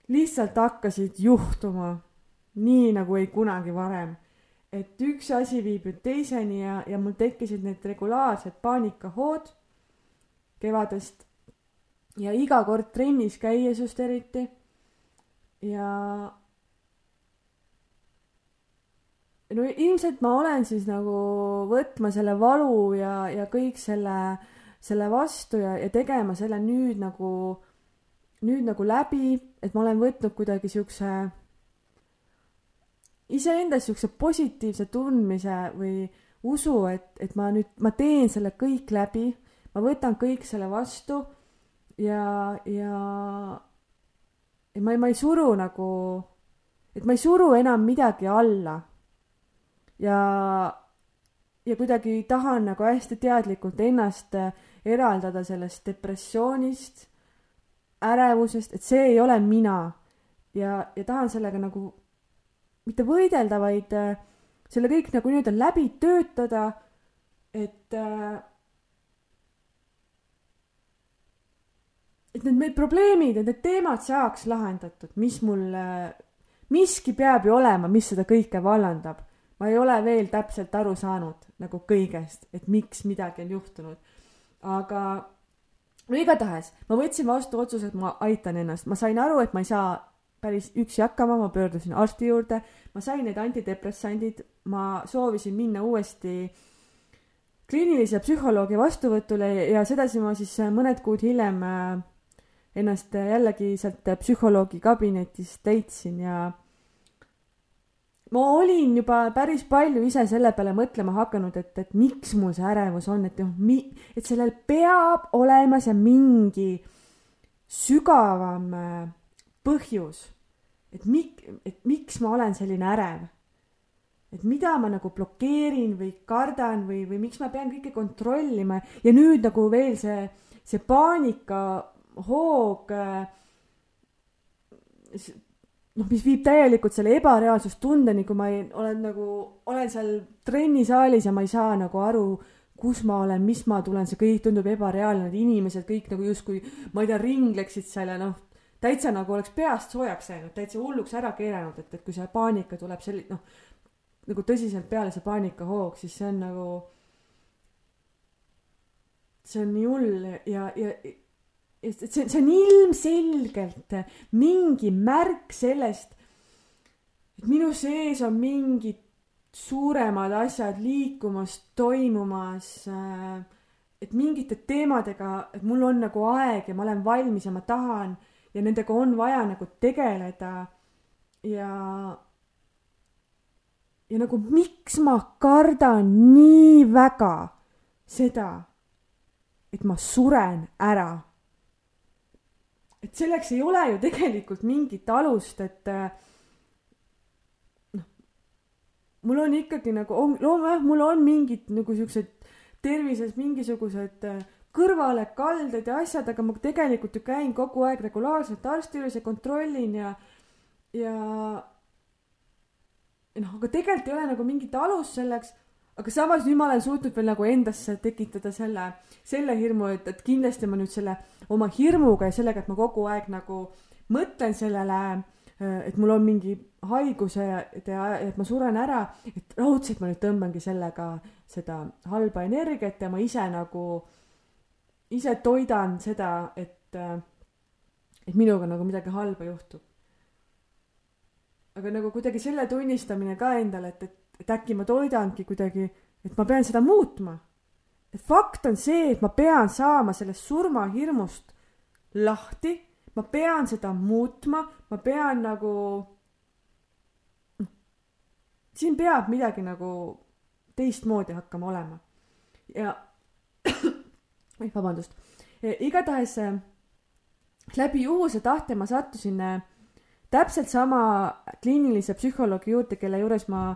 lihtsalt hakkasid juhtuma nii nagu ei kunagi varem. et üks asi viib nüüd teiseni ja, ja mul tekkisid need regulaarsed paanikahood kevadest ja iga kord trennis käies just eriti. ja no ilmselt ma olen siis nagu võtma selle valu ja, ja kõik selle, selle vastu ja, ja tegema selle nüüd nagu, nüüd nagu läbi, et ma olen võtnud kuidagi siukse iseendas siukse positiivse tundmise või usu, et, et ma nüüd, ma teen selle kõik läbi, ma võtan kõik selle vastu ja, ja, ja ma ei, ma ei suru nagu, et ma ei suru enam midagi alla. Ja, ja kuidagi tahan nagu hästi teadlikult ennast eraldada sellest depressioonist, ärevusest, et see ei ole mina. ja, ja tahan sellega nagu mitte võidelda, vaid selle kõik nagu nii-öelda läbi töötada, et äh, et need meil probleemid, et need teemad saaks lahendatud, mis mul, miski peab ju olema, mis seda kõike vallandab. Ma ei ole veel täpselt aru saanud nagu kõigest, et miks midagi on juhtunud. aga no igatahes ma võtsin vastu otsuse, et ma aitan ennast, ma sain aru, et ma ei saa päris üksi hakkama, ma pöördusin arsti juurde, ma sain need antidepressandid, ma soovisin minna uuesti kliinilise psühholoogi vastuvõtule ja sedasi ma siis mõned kuud hiljem äh, ennast jällegi sealt psühholoogi kabinetist leidsin ja ma olin juba päris palju ise selle peale mõtlema hakanud, et, et miks mul see ärevus on, et noh, mi-, et sellel peab olema see mingi sügavam äh, põhjus. et mik-, et miks ma olen selline ärev. et mida ma nagu blokeerin või kardan või, või miks ma pean kõike kontrollima ja nüüd nagu veel see, see paanika hoog noh, mis viib täielikult selle ebareaalsustundeni, kui ma ei, olen nagu, olen seal trennisaalis ja ma ei saa nagu aru, kus ma olen, mis ma tulen, see kõik tundub ebareaalne, need inimesed kõik nagu justkui, ma ei tea, ringleksid seal ja noh, täitsa nagu oleks peast soojaks läinud, täitsa hulluks ära keeranud, et, et kui see paanika tuleb selli-, noh, nagu tõsiselt peale see paanikahoog, siis see on nagu, see on nii hull ja, ja see, see on ilmselgelt mingi märk sellest, et minu sees on mingid suuremad asjad liikumas, toimumas, et mingite teemadega, et mul on nagu aeg ja ma olen valmis ja ma tahan ja nendega on vaja nagu tegeleda. Ja ja nagu miks ma kardan nii väga seda, et ma suren ära et selleks ei ole ju tegelikult mingit alust, et äh, noh, mul on ikkagi nagu, jah, mul on mingid nagu siuksed tervises mingisugused äh, kõrvalekalded ja asjad, aga ma tegelikult ju käin kogu aeg regulaarselt arsti juures ja kontrollin ja, ja noh, aga tegelikult ei ole nagu mingit alust selleks aga samas nüüd ma olen suutnud veel nagu endasse tekitada selle, selle hirmu, et, et kindlasti ma nüüd selle oma hirmuga ja sellega, et ma kogu aeg nagu mõtlen sellele et mul on mingi haiguse ja et ma suren ära, et raudselt ma nüüd tõmbangi sellega seda halba energiat ja ma ise nagu, ise toidan seda, et, et minuga nagu midagi halba juhtub. aga nagu kuidagi selle tunnistamine ka endale, et, et, et äkki ma toidangi kuidagi, et ma pean seda muutma. et fakt on see, et ma pean saama sellest surmahirmust lahti, ma pean seda muutma, ma pean nagu siin peab midagi nagu teistmoodi hakkama olema. ja oi, vabandust. igatahes äh, läbi juhuse tahte ma sattusin äh, täpselt sama kliinilise psühholoogi juurde, kelle juures ma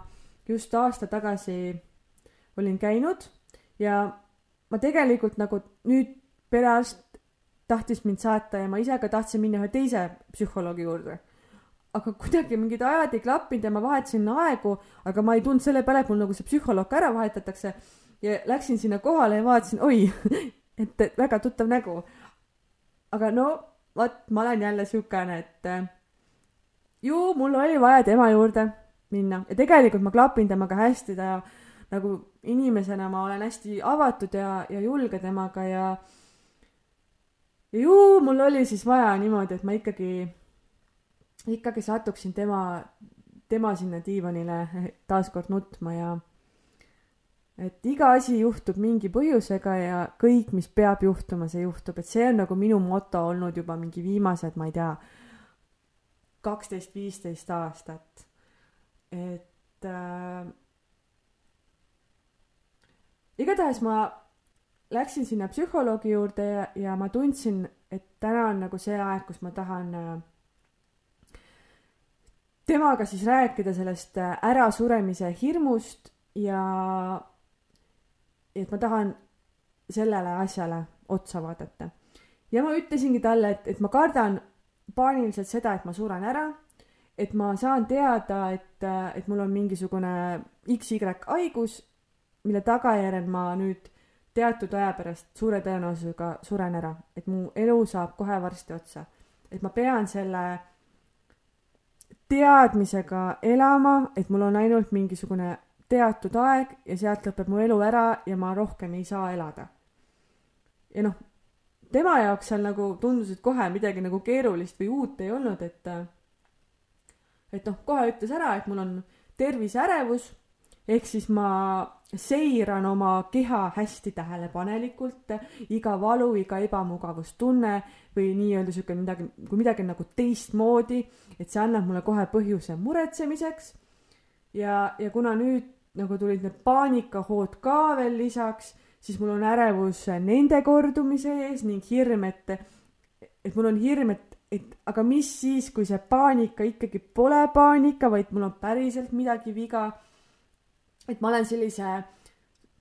just aasta tagasi olin käinud ja ma tegelikult nagu nüüd perearst tahtis mind saata ja ma ise ka tahtsin minna ühe teise psühholoogi juurde aga kuidagi mingid ajad ei klappinud ja ma vahetasin aegu, aga ma ei tulnud selle peale, et mul nagu see psühholoog ära vahetatakse. ja läksin sinna kohale ja vaatasin, oi, et väga tuttav nägu. aga no vot, ma olen jälle siukene, et äh, ju mul oli vaja tema juurde minna ja tegelikult ma klapin temaga hästi, ta nagu inimesena ma olen hästi avatud ja, ja julge temaga ja ja ju mul oli siis vaja niimoodi, et ma ikkagi ikkagi satuksin tema, tema sinna diivanile taaskord nutma ja et iga asi juhtub mingi põhjusega ja kõik, mis peab juhtuma, see juhtub, et see on nagu minu moto olnud juba mingi viimased, ma ei tea, kaksteist, viisteist aastat. Et äh, igatahes ma läksin sinna psühholoogi juurde ja, ja ma tundsin, et täna on nagu see aeg, kus ma tahan äh, temaga siis rääkida sellest äh, ärasuremise hirmust ja et ma tahan sellele asjale otsa vaadata. ja ma ütlesingi talle, et, et ma kardan paaniliselt seda, et ma suren ära, et ma saan teada, et, et mul on mingisugune XY haigus, mille tagajärjel ma nüüd teatud aja pärast suure tõenäosusega suren ära, et mu elu saab kohe varsti otsa. et ma pean selle teadmisega elama, et mul on ainult mingisugune teatud aeg ja sealt lõpeb mu elu ära ja ma rohkem ei saa elada. ja noh, tema jaoks seal nagu tundus, et kohe midagi nagu keerulist või uut ei olnud, et et noh, kohe ütles ära, et mul on terviseärevus ehk siis ma seiran oma keha hästi tähelepanelikult, iga valu, iga ebamugavustunne või nii-öelda sihuke midagi, kui midagi on nagu teistmoodi, et see annab mulle kohe põhjuse muretsemiseks. ja, ja kuna nüüd nagu tulid need paanikahood ka veel lisaks, siis mul on ärevus nende kordumise ees ning hirm, et, et mul on hirm, et, et aga mis siis, kui see paanika ikkagi pole paanika, vaid mul on päriselt midagi viga et ma olen sellise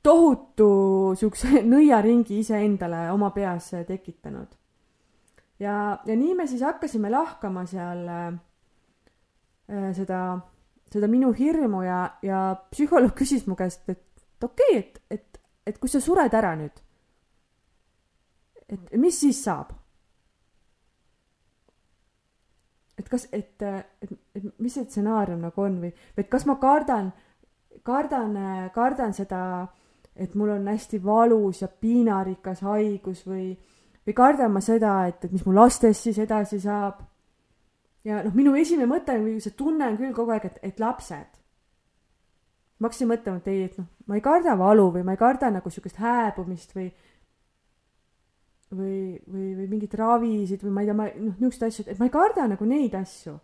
tohutu siukse nõiaringi iseendale oma peas tekitanud. ja, ja nii me siis hakkasime lahkama seal äh, seda, seda minu hirmu ja, ja psühholoog küsis mu käest, et okei okay,, et, et, et kui sa sured ära nüüd, et mis siis saab? Et kas, et, et, et mis see stsenaarium nagu on või, või et kas ma kardan kardan, kardan seda, et mul on hästi valus ja piinarikas haigus või, või kardan ma seda, et, et mis mu lastest siis edasi saab. ja noh, minu esimene mõte või see tunne on küll kogu aeg, et, et lapsed. ma hakkasin mõtlema, et ei, et noh, ma ei karda valu või ma ei karda nagu sihukest hääbumist või või, või, või mingeid ravisid või ma ei tea, ma noh, niisuguseid asju, et ma ei karda nagu neid asju.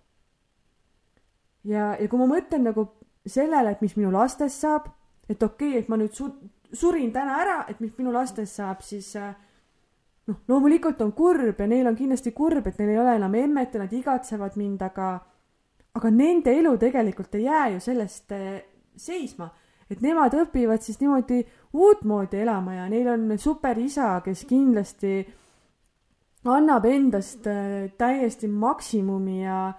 ja, ja kui ma mõtlen nagu sellele, et mis minu lastest saab, et okei okay,, et ma nüüd su-, surin täna ära, et mis minu lastest saab, siis äh, noh, loomulikult on kurb ja neil on kindlasti kurb, et neil ei ole enam emmet ja nad igatsevad mind, aga aga nende elu tegelikult ei jää ju sellest äh, seisma. Et nemad õpivad siis niimoodi uutmoodi elama ja neil on super isa, kes kindlasti annab endast äh, täiesti maksimumi ja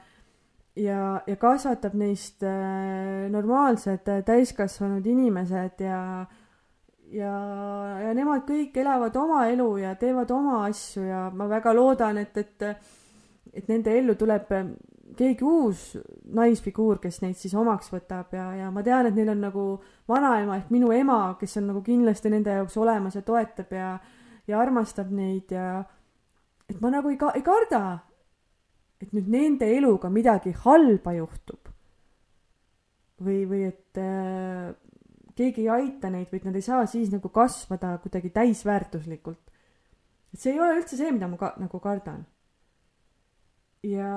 ja, ja kasvatab neist äh, normaalsed äh, täiskasvanud inimesed ja ja, ja nemad kõik elavad oma elu ja teevad oma asju ja ma väga loodan, et, et et nende ellu tuleb keegi uus naisfiguur, kes neid siis omaks võtab ja, ja ma tean, et neil on nagu vanaema ehk minu ema, kes on nagu kindlasti nende jaoks olemas ja toetab ja, ja armastab neid ja et ma nagu ei ka-, ei karda, et nüüd nende eluga midagi halba juhtub. või, või et äh, keegi ei aita neid või et nad ei saa siis nagu kasvada kuidagi täisväärtuslikult. et see ei ole üldse see, mida ma ka nagu kardan. ja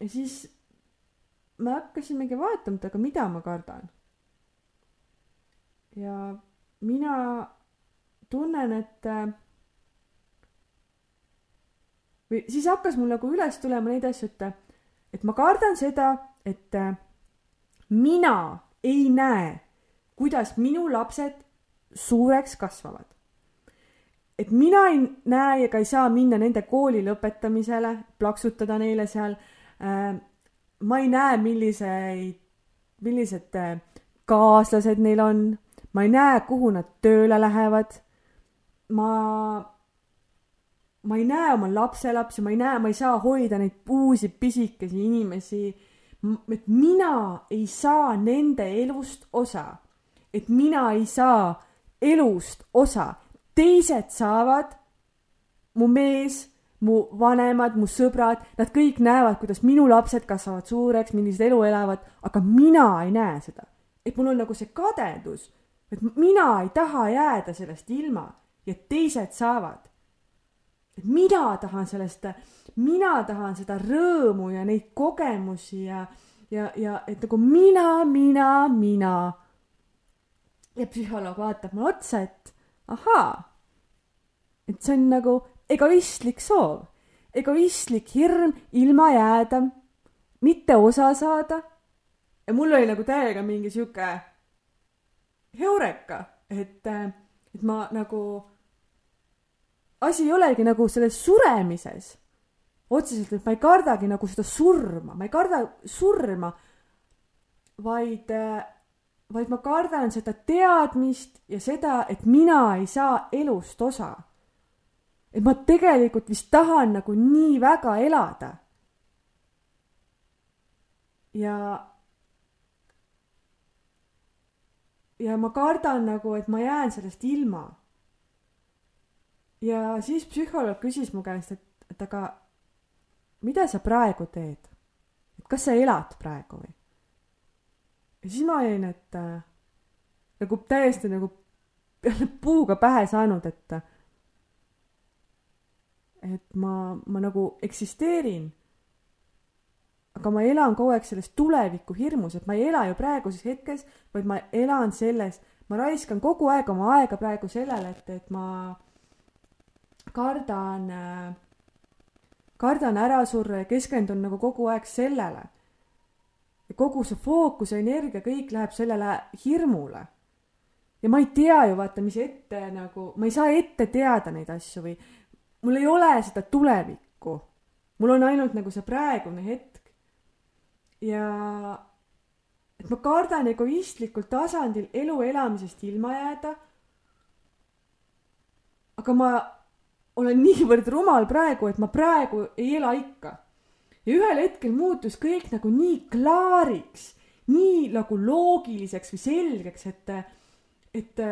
ja siis me hakkasimegi vaatama, et aga mida ma kardan. ja mina tunnen, et või siis hakkas mul nagu üles tulema neid asju, et, et ma kardan seda, et mina ei näe, kuidas minu lapsed suureks kasvavad. et mina ei näe ega ei saa minna nende kooli lõpetamisele, plaksutada neile seal. Äh, ma ei näe, milliseid, millised kaaslased neil on, ma ei näe, kuhu nad tööle lähevad. Ma, ma ei näe oma lapselapsi, ma ei näe, ma ei saa hoida neid uusi pisikesi inimesi. et mina ei saa nende elust osa, et mina ei saa elust osa, teised saavad, mu mees, mu vanemad, mu sõbrad, nad kõik näevad, kuidas minu lapsed kasvavad suureks, millist elu elavad, aga mina ei näe seda. et mul on nagu see kadedus, et mina ei taha jääda sellest ilma ja teised saavad. et mina tahan sellest, mina tahan seda rõõmu ja neid kogemusi ja, ja, ja et nagu mina, mina, mina. ja psühholoog vaatab mulle otsa, et ahaa, et see on nagu egoistlik soov, egoistlik hirm ilma jääda, mitte osa saada. ja mul oli nagu täiega mingi sihuke heureka, et, et ma nagu asi ei olegi nagu selles suremises. otseselt, et ma ei kardagi nagu seda surma, ma ei karda surma, vaid, vaid ma kardan seda teadmist ja seda, et mina ei saa elust osa. Et ma tegelikult vist tahan nagu nii väga elada. ja ja ma kardan nagu, et ma jään sellest ilma ja siis psühholoog küsis mu käest, et, et aga mida sa praegu teed? et kas sa elad praegu või? ja siis ma olin, et äh, nagu täiesti nagu puuga pähe saanud, et et ma, ma nagu eksisteerin. aga ma elan kogu aeg selles tuleviku hirmus, et ma ei ela ju praeguses hetkes, vaid ma elan selles, ma raiskan kogu aeg oma aega praegu sellele, et, et ma kardan, kardan ära surra ja keskendun nagu kogu aeg sellele. ja kogu see fookus ja energia, kõik läheb sellele hirmule. ja ma ei tea ju vaata, mis ette nagu, ma ei saa ette teada neid asju või mul ei ole seda tulevikku. mul on ainult nagu see praegune hetk. ja et ma kardan egoistlikul tasandil elu elamisest ilma jääda. aga ma olen niivõrd rumal praegu, et ma praegu ei ela ikka. ja ühel hetkel muutus kõik nagu nii klaariks, nii nagu loogiliseks või selgeks, et, et,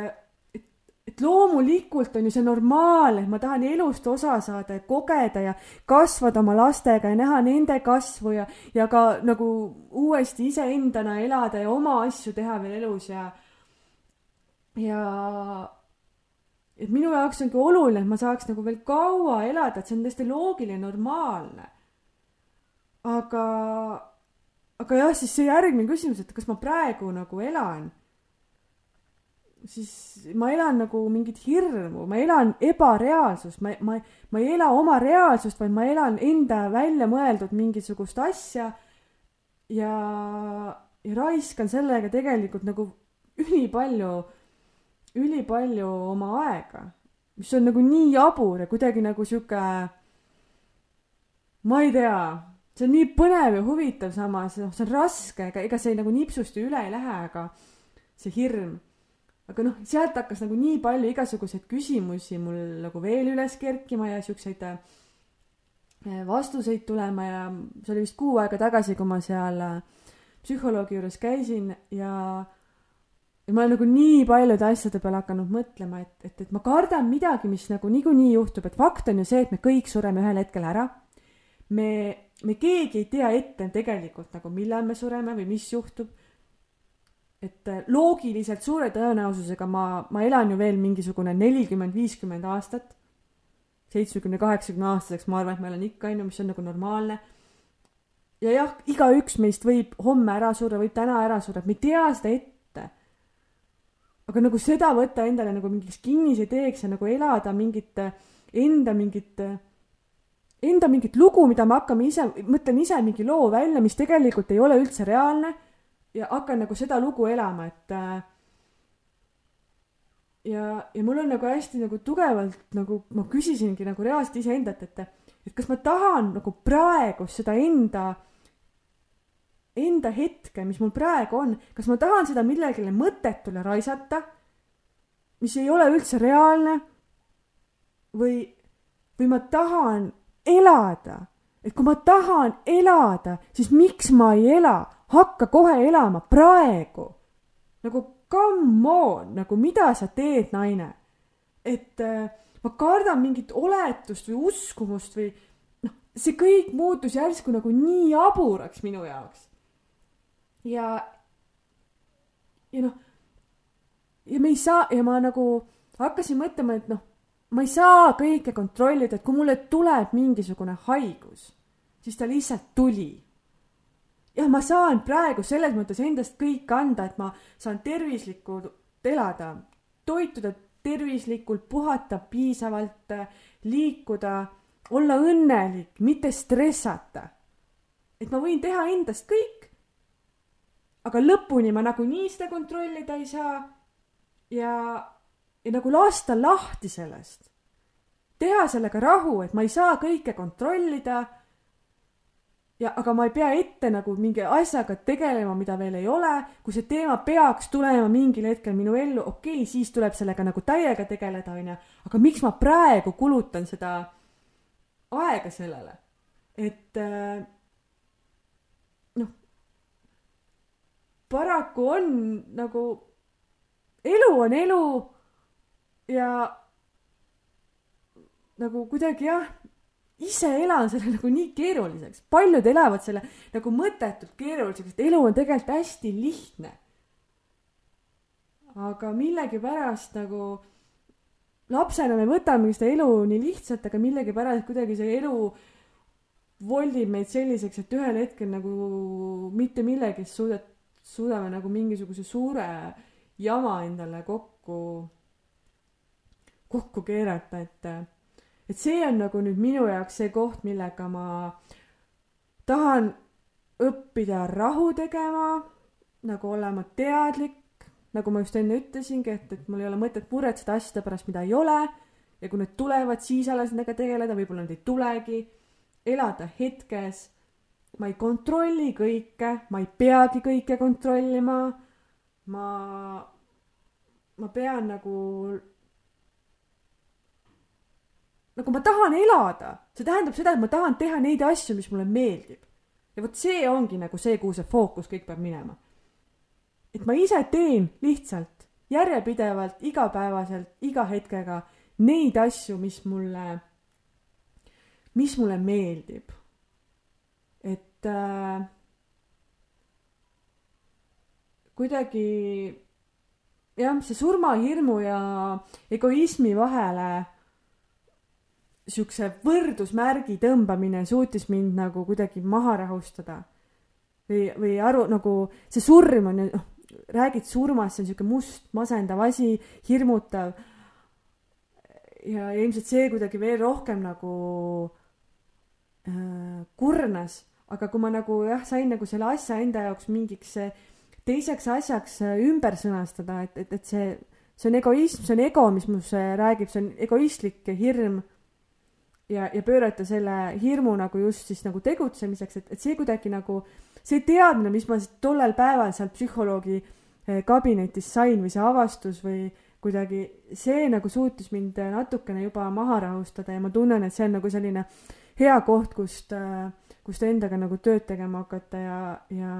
et, loomulikult on ju see normaalne, et ma tahan elust osa saada ja kogeda ja kasvada oma lastega ja näha nende kasvu ja, ja ka nagu uuesti iseendana elada ja oma asju teha veel elus ja, ja et minu jaoks ongi oluline, et ma saaks nagu veel kaua elada, et see on täiesti loogiline, normaalne. aga, aga jah, siis see järgmine küsimus, et kas ma praegu nagu elan, siis ma elan nagu mingit hirmu, ma elan ebareaalsust, ma, ma, ma ei ela oma reaalsust, vaid ma elan enda välja mõeldud mingisugust asja ja, ja raiskan sellega tegelikult nagu ülipalju ülipalju oma aega, mis on nagu nii jabur ja kuidagi nagu sihuke, ma ei tea, see on nii põnev ja huvitav samas, noh, see on raske, ega, ega see nagu nipsust ju üle ei lähe, aga see hirm. Aga noh, sealt hakkas nagu nii palju igasuguseid küsimusi mul nagu veel üles kerkima ja siukseid äh, vastuseid tulema ja see oli vist kuu aega tagasi, kui ma seal äh, psühholoogi juures käisin ja ja ma olen nagu nii paljude asjade peale hakanud mõtlema, et, et, et ma kardan midagi, mis nagu niikuinii juhtub, et fakt on ju see, et me kõik sureme ühel hetkel ära. me, me keegi ei tea ette tegelikult nagu, millal me sureme või mis juhtub. Et äh, loogiliselt suure tõenäosusega ma, ma elan ju veel mingisugune nelikümmend, viiskümmend aastat. seitsmekümne, kaheksakümne aastaseks, ma arvan, et ma elan ikka, on ju, mis on nagu normaalne ja jah, igaüks meist võib homme ära surra, võib täna ära surra, me ei tea seda ette aga nagu seda võtta endale nagu mingiks kinnise teeks ja nagu elada mingit enda mingit, enda mingit lugu, mida me hakkame ise, mõtlen ise mingi loo välja, mis tegelikult ei ole üldse reaalne ja hakkan nagu seda lugu elama, et ja, ja mul on nagu hästi nagu tugevalt nagu ma küsisingi nagu reaalselt iseendalt, et, et kas ma tahan nagu praegu seda enda enda hetke, mis mul praegu on, kas ma tahan seda millegile mõttetule raisata, mis ei ole üldse reaalne, või, või ma tahan elada, et kui ma tahan elada, siis miks ma ei ela, hakka kohe elama praegu. nagu come on, nagu mida sa teed, naine? et äh, ma kardan mingit oletust või uskumust või noh, see kõik muutus järsku nagu nii jaburaks minu jaoks ja, ja noh, ja me ei saa ja ma nagu hakkasin mõtlema, et noh, ma ei saa kõike kontrollida, et kui mulle tuleb mingisugune haigus, siis ta lihtsalt tuli. Jah, ma saan praegu selles mõttes endast kõik anda, et ma saan tervislikult elada, toituda tervislikult, puhata piisavalt, liikuda, olla õnnelik, mitte stressata. et ma võin teha endast kõik, aga lõpuni ma nagunii seda kontrollida ei saa. ja, ja nagu lasta lahti sellest. teha sellega rahu, et ma ei saa kõike kontrollida. Ja, aga ma ei pea ette nagu mingi asjaga tegelema, mida veel ei ole. kui see teema peaks tulema mingil hetkel minu ellu, okei okay,, siis tuleb sellega nagu täiega tegeleda, onju. aga miks ma praegu kulutan seda aega sellele, et äh, paraku on nagu, elu on elu ja nagu kuidagi jah, ise elan selle nagu nii keeruliseks, paljud elavad selle nagu mõttetult keeruliseks, et elu on tegelikult hästi lihtne. aga millegipärast nagu lapsena me võtamegi seda elu nii lihtsalt, aga millegipärast kuidagi see elu voldib meid selliseks, et ühel hetkel nagu mitte millegist suudet-, suudame nagu mingisuguse suure jama endale kokku, kokku keerata, et, et see on nagu nüüd minu jaoks see koht, millega ma tahan õppida rahu tegema, nagu olema teadlik, nagu ma just enne ütlesingi, et, et mul ei ole mõtet muretseda asjade pärast, mida ei ole ja kui need tulevad, siis alles nendega tegeleda, võib-olla need ei tulegi. elada hetkes ma ei kontrolli kõike, ma ei peagi kõike kontrollima. ma, ma pean nagu, nagu ma tahan elada, see tähendab seda, et ma tahan teha neid asju, mis mulle meeldib. ja vot see ongi nagu see, kuhu see fookus kõik peab minema. et ma ise teen lihtsalt järjepidevalt, igapäevaselt, iga hetkega neid asju, mis mulle, mis mulle meeldib et äh, kuidagi jah, see surmahirmu ja egoismi vahele siukse võrdusmärgi tõmbamine suutis mind nagu kuidagi maha rahustada. või, või aru nagu see surm on ju, noh, räägid surmast, see on siuke must masendav asi, hirmutav. ja ilmselt see kuidagi veel rohkem nagu äh, kurnas aga kui ma nagu jah, sain nagu selle asja enda jaoks mingiks eh, teiseks asjaks eh, ümber sõnastada, et, et, et see, see on egoism, see on ego, mis minus räägib, see on egoistlik hirm. Ja, ja pöörata selle hirmu nagu just siis nagu tegutsemiseks, et, et see kuidagi nagu, see teadmine, mis ma tollel päeval seal psühholoogi eh, kabinetis sain või see avastus või kuidagi see nagu suutis mind natukene juba maha rahustada ja ma tunnen, et see on nagu selline hea koht, kust, kust endaga nagu tööd tegema hakata ja, ja,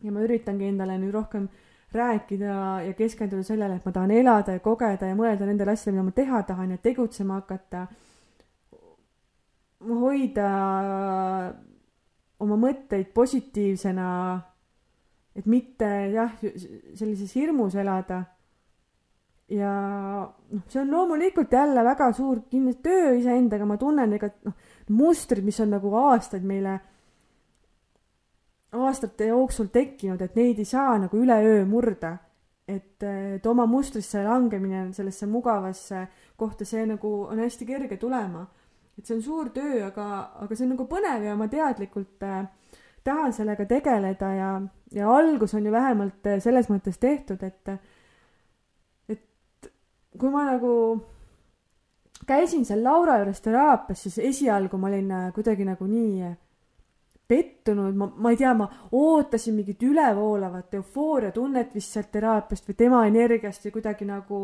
ja ma üritangi endale nüüd rohkem rääkida ja keskenduda sellele, et ma tahan elada ja kogeda ja mõelda nendele asjadele, mida ma teha tahan ja tegutsema hakata. Hoida oma mõtteid positiivsena, et mitte jah, sellises hirmus elada ja noh, see on loomulikult jälle väga suur kindlasti töö iseendaga, ma tunnen, ega noh, mustrid, mis on nagu aastaid meile, aastate jooksul tekkinud, et neid ei saa nagu üleöö murda. et, et oma mustrisse langemine sellesse mugavasse kohta, see nagu on hästi kerge tulema. Et see on suur töö, aga, aga see on nagu põnev ja ma teadlikult äh, tahan sellega tegeleda ja, ja algus on ju vähemalt äh, selles mõttes tehtud, et kui ma nagu käisin seal Laura juures teraapias, siis esialgu ma olin äh, kuidagi nagu nii äh, pettunud, ma, ma ei tea, ma ootasin mingit ülevoolavat eufooriatunnet vist sealt teraapiast või tema energiast või kuidagi nagu.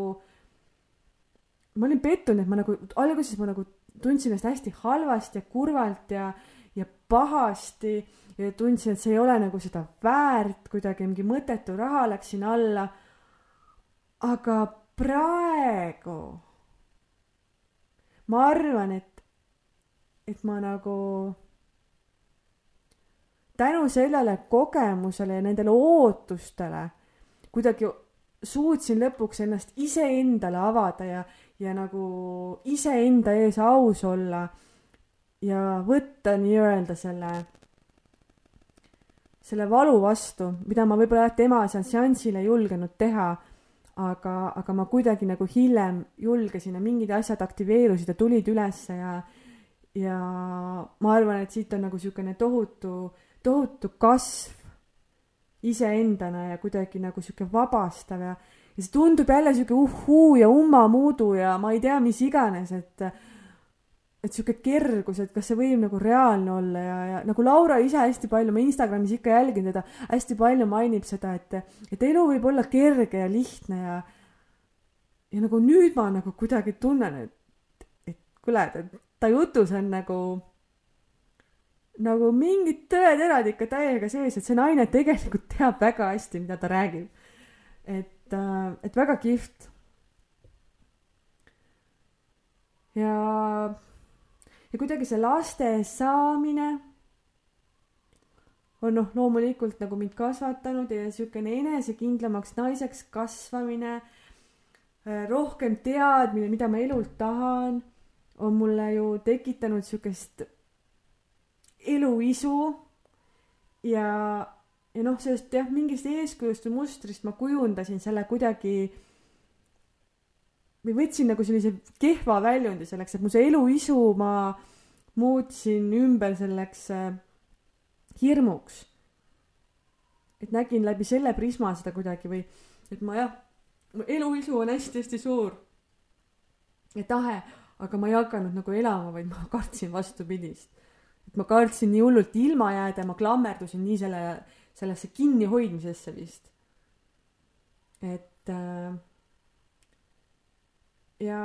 ma olin pettunud, et ma nagu, alguses ma nagu tundsin ennast hästi halvasti ja kurvalt ja, ja pahasti ja tundsin, et see ei ole nagu seda väärt, kuidagi mingi mõttetu raha läks sinna alla. aga praegu ma arvan, et, et ma nagu tänu sellele kogemusele ja nendele ootustele kuidagi suutsin lõpuks ennast iseendale avada ja, ja nagu iseenda ees aus olla ja võtta nii-öelda selle, selle valu vastu, mida ma võib-olla tema seal seansil ei julgenud teha aga, aga ma kuidagi nagu hiljem julgesin ja mingid asjad aktiveerusid ja tulid ülesse ja, ja ma arvan, et siit on nagu niisugune tohutu, tohutu kasv iseendana ja kuidagi nagu sihuke vabastav ja, ja see tundub jälle sihuke uhhuu ja ummamuudu ja ma ei tea, mis iganes, et et sihuke kergus, et kas see võib nagu reaalne olla ja, ja nagu Laura ise hästi palju, ma Instagramis ikka jälgin teda, hästi palju mainib seda, et, et elu võib olla kerge ja lihtne ja, ja nagu nüüd ma nagu kuidagi tunnen, et, et kuule, ta jutus on nagu, nagu mingid tõeterad ikka täiega sees, et see naine tegelikult teab väga hästi, mida ta räägib. et, et väga kihvt. ja ja kuidagi see laste saamine on noh, loomulikult nagu mind kasvatanud ja niisugune enesekindlamaks naiseks kasvamine, äh, rohkem teadmine, mida ma elult tahan, on mulle ju tekitanud niisugust eluisu ja, ja noh, sellest jah, mingist eeskujust või mustrist ma kujundasin selle kuidagi või võtsin nagu sellise kehva väljundi selleks, et mu see eluisu ma muutsin ümber selleks äh, hirmuks. et nägin läbi selle prisma seda kuidagi või et ma jah, mu eluisu on hästi-hästi suur ja tahe, aga ma ei hakanud nagu elama, vaid ma kartsin vastupidist. et ma kartsin nii hullult ilma jääda ma klammerdusin nii selle, sellesse kinnihoidmisesse vist. et äh, ja,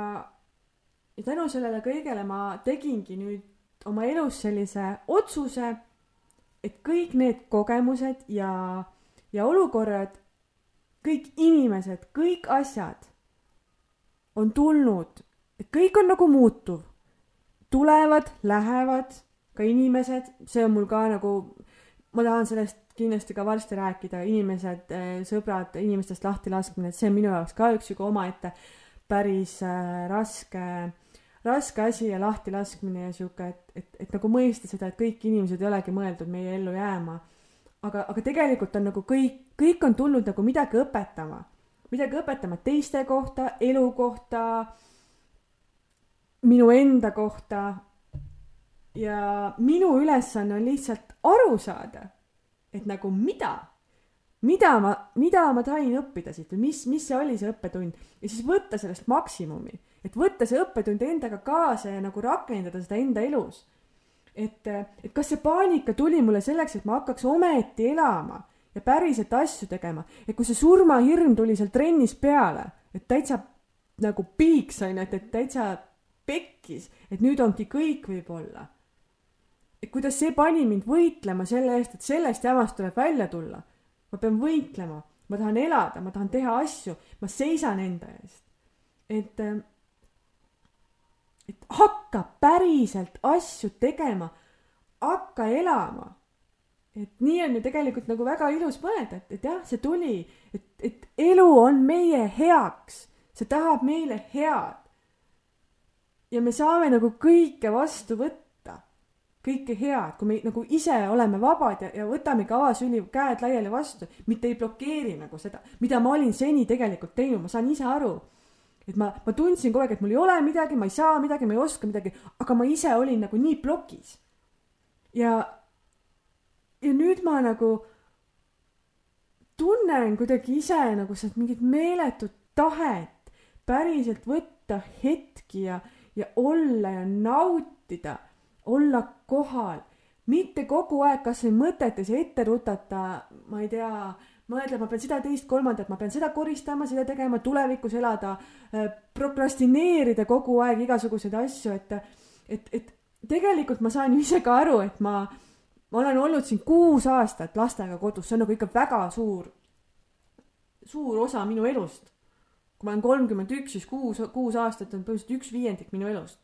ja tänu sellele kõigele ma tegingi nüüd oma elus sellise otsuse, et kõik need kogemused ja, ja olukorrad, kõik inimesed, kõik asjad on tulnud, et kõik on nagu muutuv. tulevad, lähevad, ka inimesed, see on mul ka nagu, ma tahan sellest kindlasti ka varsti rääkida, inimesed, sõbrad, inimestest lahtilaskmine, et see on minu jaoks ka üks sihuke omaette päris äh, raske, raske asi ja lahtilaskmine ja sihuke, et, et, et nagu mõista seda, et kõik inimesed ei olegi mõeldud meie ellu jääma. aga, aga tegelikult on nagu kõik, kõik on tulnud nagu midagi õpetama, midagi õpetama teiste kohta, elu kohta, minu enda kohta. ja minu ülesanne on lihtsalt aru saada, et nagu mida mida ma, mida ma sain õppida siit või mis, mis see oli, see õppetund ja siis võtta sellest maksimumi, et võtta see õppetund endaga kaasa ja nagu rakendada seda enda elus. et, et kas see paanika tuli mulle selleks, et ma hakkaks ometi elama ja päriselt asju tegema. et kui see surmahirm tuli seal trennis peale, et täitsa nagu piiks on ju, et, et täitsa pekkis, et nüüd ongi kõik võib-olla. Kuidas see pani mind võitlema selle eest, et sellest jamast tuleb välja tulla. ma pean võitlema, ma tahan elada, ma tahan teha asju, ma seisan enda eest. et, et hakka päriselt asju tegema, hakka elama. Et nii on ju tegelikult nagu väga ilus mõelda, et, et jah, see tuli, et, et elu on meie heaks, see tahab meile head. ja me saame nagu kõike vastu võtta, kõike head, kui me nagu ise oleme vabad ja, ja võtamegi avasüli käed laiali vastu, mitte ei blokeeri nagu seda, mida ma olin seni tegelikult teinud, ma saan ise aru et ma, ma tundsin kogu aeg, et mul ei ole midagi, ma ei saa midagi, ma ei oska midagi, aga ma ise olin nagu nii plokis. ja, ja nüüd ma nagu tunnen kuidagi ise nagu sealt mingit meeletut tahet päriselt võtta hetki ja, ja olla ja nautida, olla kohal, mitte kogu aeg kasvõi mõtetes ette rutata, ma ei tea, mõelda, ma pean seda, teist, kolmandat, ma pean seda koristama, seda tegema, tulevikus elada, äh, prokrastineerida kogu aeg igasuguseid asju, et, et, et tegelikult ma saan ju ise ka aru, et ma ma olen olnud siin kuus aastat lastega kodus, see on nagu ikka väga suur, suur osa minu elust. kui ma olen kolmkümmend üks, siis kuus, kuus aastat on põhimõtteliselt üks viiendik minu elust.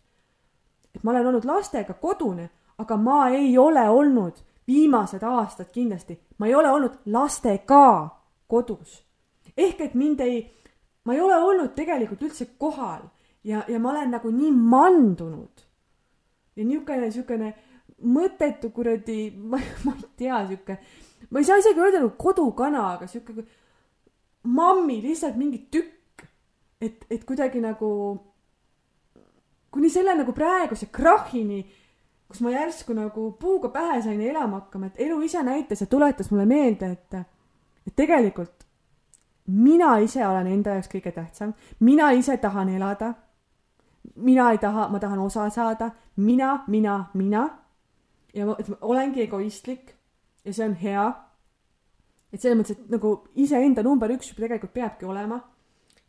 Et ma olen olnud lastega kodune, aga ma ei ole olnud viimased aastad kindlasti, ma ei ole olnud lastega kodus. ehk et mind ei, ma ei ole olnud tegelikult üldse kohal ja, ja ma olen nagu nii mandunud. ja niisugune, niisugune mõttetu kuradi, ma, ma ei tea, sihuke, ma ei saa isegi öelda nagu kodukana, aga sihuke mammi lihtsalt mingi tükk. et, et kuidagi nagu kuni selle nagu praeguse krahhini, kus ma järsku nagu puuga pähe sain elama hakkama, et elu ise näitas ja tuletas mulle meelde, et, et tegelikult mina ise olen enda jaoks kõige tähtsam, mina ise tahan elada. mina ei taha, ma tahan osa saada, mina, mina, mina ja ma, ma olengi egoistlik ja see on hea. et selles mõttes, et nagu iseenda number üks tegelikult peabki olema.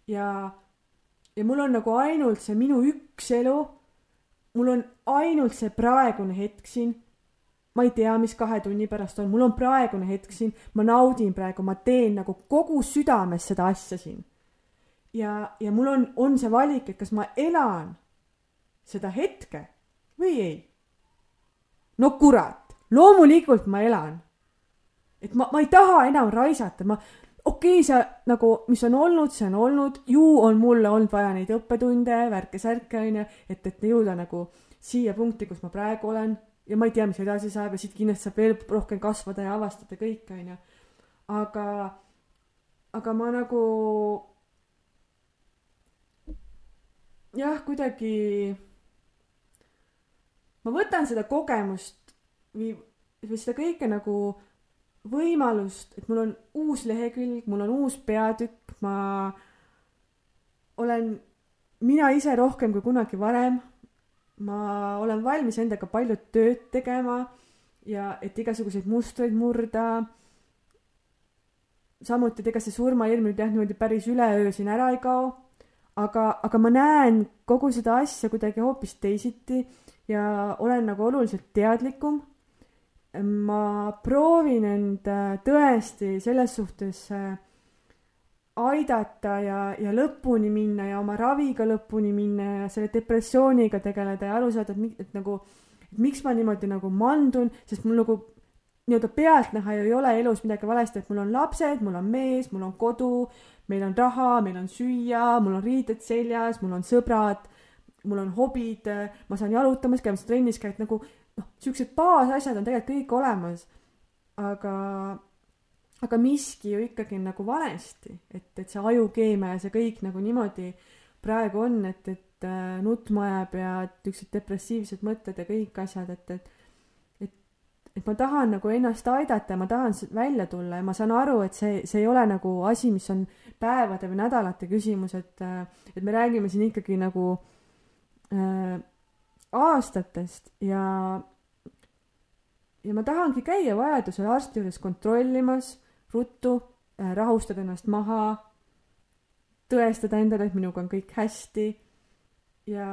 ja, ja mul on nagu ainult see minu üks elu. mul on ainult see praegune hetk siin. ma ei tea, mis kahe tunni pärast on, mul on praegune hetk siin, ma naudin praegu, ma teen nagu kogu südames seda asja siin. ja, ja mul on, on see valik, et kas ma elan seda hetke või ei no kurat, loomulikult ma elan. et ma, ma ei taha enam raisata, ma, okei okay,, see nagu, mis on olnud, see on olnud, ju on mulle olnud vaja neid õppetunde, värke-särke, onju, et, et jõuda nagu siia punkti, kus ma praegu olen ja ma ei tea, mis edasi saab ja siit kindlasti saab veel rohkem kasvada ja avastada kõike, onju. aga, aga ma nagu jah, kuidagi ma võtan seda kogemust või, või seda kõike nagu võimalust, et mul on uus lehekülg, mul on uus peatükk, ma olen mina ise rohkem kui kunagi varem. ma olen valmis endaga palju tööd tegema ja et igasuguseid mustreid murda. samuti, et ega see surmahirm nüüd jah, niimoodi päris üleöö siin ära ei kao. aga, aga ma näen kogu seda asja kuidagi hoopis teisiti ja olen nagu oluliselt teadlikum. Ma proovin end äh, tõesti selles suhtes äh, aidata ja, ja lõpuni minna ja oma raviga lõpuni minna ja selle depressiooniga tegeleda ja aru saada, et, et nagu, et miks ma niimoodi nagu mandun, sest mul nagu nii-öelda pealtnäha ju ei ole elus midagi valesti, et mul on lapsed, mul on mees, mul on kodu, meil on raha, meil on süüa, mul on riided seljas, mul on sõbrad mul on hobid, ma saan jalutamas käia, ma saan trennis käia, et nagu noh, siuksed baasasjad on tegelikult kõik olemas. aga, aga miski ju ikkagi nagu valesti, et, et see ajukeemia ja see kõik nagu niimoodi praegu on, et, et äh, nutma ajab ja niisugused depressiivsed mõtted ja kõik asjad, et, et et, ma tahan nagu ennast aidata ja ma tahan välja tulla ja ma saan aru, et see, see ei ole nagu asi, mis on päevade või nädalate küsimus, et, äh, et me räägime siin ikkagi nagu äh, aastatest ja, ja ma tahangi käia vajadusel arsti juures kontrollimas, ruttu äh,, rahustada ennast maha, tõestada endale, et minuga on kõik hästi ja,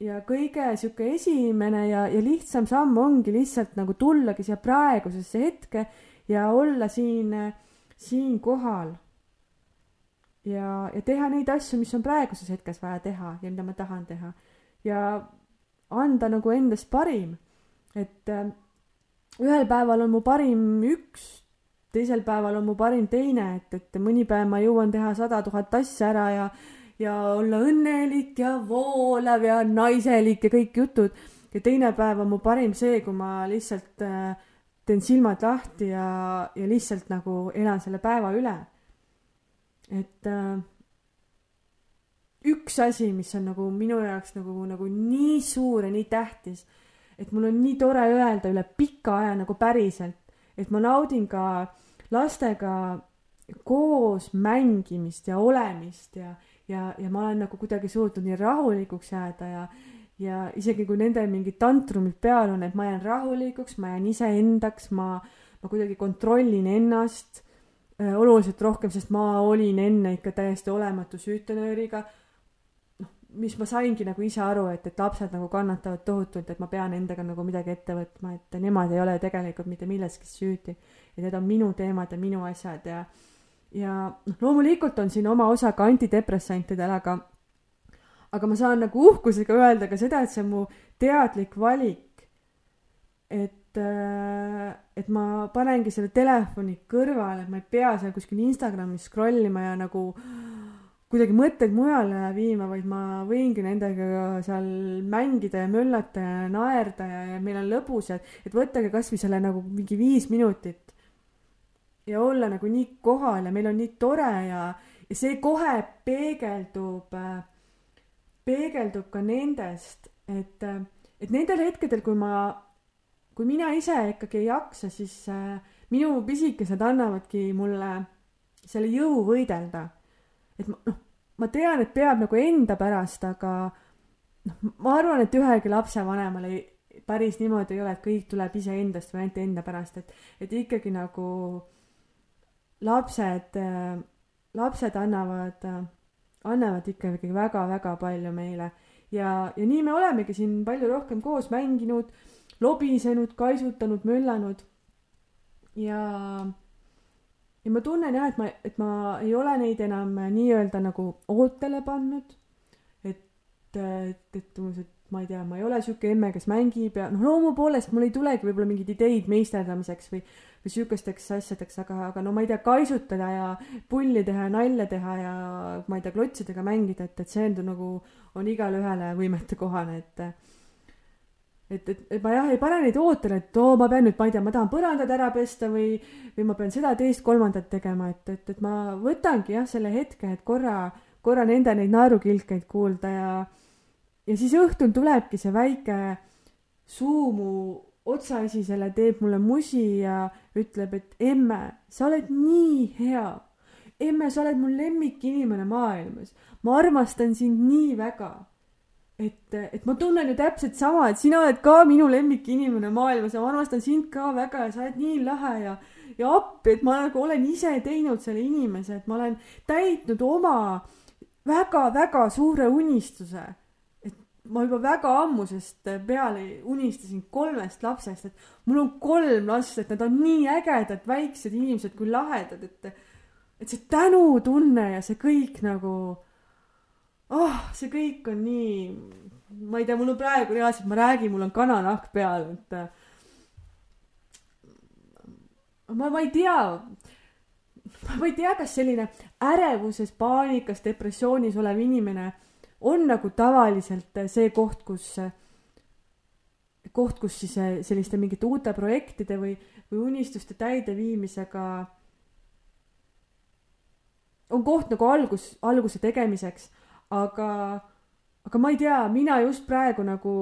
ja kõige sihuke esimene ja, ja lihtsam samm ongi lihtsalt nagu tullagi siia praegusesse hetke ja olla siin, siin kohal. ja, ja teha neid asju, mis on praeguses hetkes vaja teha ja mida ma tahan teha. ja anda nagu endast parim. et äh, ühel päeval on mu parim üks, teisel päeval on mu parim teine, et, et mõni päev ma jõuan teha sada tuhat asja ära ja ja olla õnnelik ja voolav ja naiselik ja kõik jutud. ja teine päev on mu parim see, kui ma lihtsalt äh, teen silmad lahti ja, ja lihtsalt nagu elan selle päeva üle. et äh, üks asi, mis on nagu minu jaoks nagu, nagu nii suur ja nii tähtis, et mul on nii tore öelda üle pika aja nagu päriselt, et ma naudin ka lastega koos mängimist ja olemist ja, ja, ja ma olen nagu kuidagi suutnud nii rahulikuks jääda ja, ja isegi kui nendel mingid tantrumid peal on, et ma jään rahulikuks, ma jään iseendaks, ma, ma kuidagi kontrollin ennast äh, oluliselt rohkem, sest ma olin enne ikka täiesti olematu süütenööriga. Mis ma saingi nagu ise aru, et, et lapsed nagu kannatavad tohutult, et ma pean endaga nagu midagi ette võtma, et nemad ei ole tegelikult mitte milleski süüdi. ja need on minu teemad ja minu asjad ja ja noh, loomulikult on siin oma osa ka antidepressantidel, aga aga ma saan nagu uhkusega öelda ka seda, et see on mu teadlik valik. et, äh, et ma panengi selle telefoni kõrvale, et ma ei pea seal kuskil Instagramis scroll ima ja nagu kuidagi mõtteid mujale viima, vaid ma võingi nendega seal mängida ja möllata ja naerda ja, ja meil on lõbus ja et võtage kasvõi selle nagu mingi viis minutit ja olla nagu nii kohal ja meil on nii tore ja, ja see kohe peegeldub, peegeldub ka nendest, et, et nendel hetkedel, kui ma, kui mina ise ikkagi ei jaksa, siis minu pisikesed annavadki mulle selle jõu võidelda. Et ma, noh, ma tean, et peab nagu enda pärast, aga noh, ma arvan, et ühelgi lapsevanemal ei, päris niimoodi ei ole, et kõik tuleb iseendast või ainult enda pärast, et, et ikkagi nagu lapsed, lapsed annavad, annavad ikkagi väga-väga palju meile ja, ja nii me olemegi siin palju rohkem koos mänginud, lobisenud, kaisutanud, möllanud. ja, ja ma tunnen jah, et ma, et ma ei ole neid enam nii-öelda nagu ootele pannud. et, et, et umbes, et ma ei tea, ma ei ole sihuke emme, kes mängib ja noh, loomu poolest mul ei tulegi võib-olla mingeid ideid meisterdamiseks või või sihukesteks asjadeks, aga, aga no ma ei tea, kaisutada ja pulli teha ja nalja teha ja ma ei tea, klotsidega mängida, et, et see on nagu, on igale ühele võimetekohane, et et, et, et ma jah, ei pane neid ootele, et oo, ma pean nüüd, ma ei tea, ma tahan põrandad ära pesta või, või ma pean seda, teist, kolmandat tegema, et, et, et ma võtangi jah, selle hetke, et korra, korra nende neid naerukilkeid kuulda ja, ja siis õhtul tulebki see väike suumu otsaesisele teeb mulle musi ja ütleb, et emme, sa oled nii hea. emme, sa oled mu lemmikinimene maailmas. ma armastan sind nii väga. Et, et ma tunnen ju täpselt sama, et sina oled ka minu lemmikinimene maailmas ja ma armastan sind ka väga ja sa oled nii lahe ja ja appi, et ma nagu olen ise teinud selle inimese, et ma olen täitnud oma väga-väga suure unistuse. Ma juba väga ammusest peale unistasin kolmest lapsest, et mul on kolm last, et nad on nii ägedad väiksed inimesed kui lahedad, et et see tänutunne ja see kõik nagu oh, see kõik on nii, ma ei tea, mul on praegu reaalselt, ma räägin, mul on kananahk peal, et ma, ma ei tea, ma ei tea, kas selline ärevuses, paanikas, depressioonis olev inimene on nagu tavaliselt see koht, kus, koht, kus siis selliste mingite uute projektide või, või unistuste täideviimisega on koht nagu algus, alguse tegemiseks, aga, aga ma ei tea, mina just praegu nagu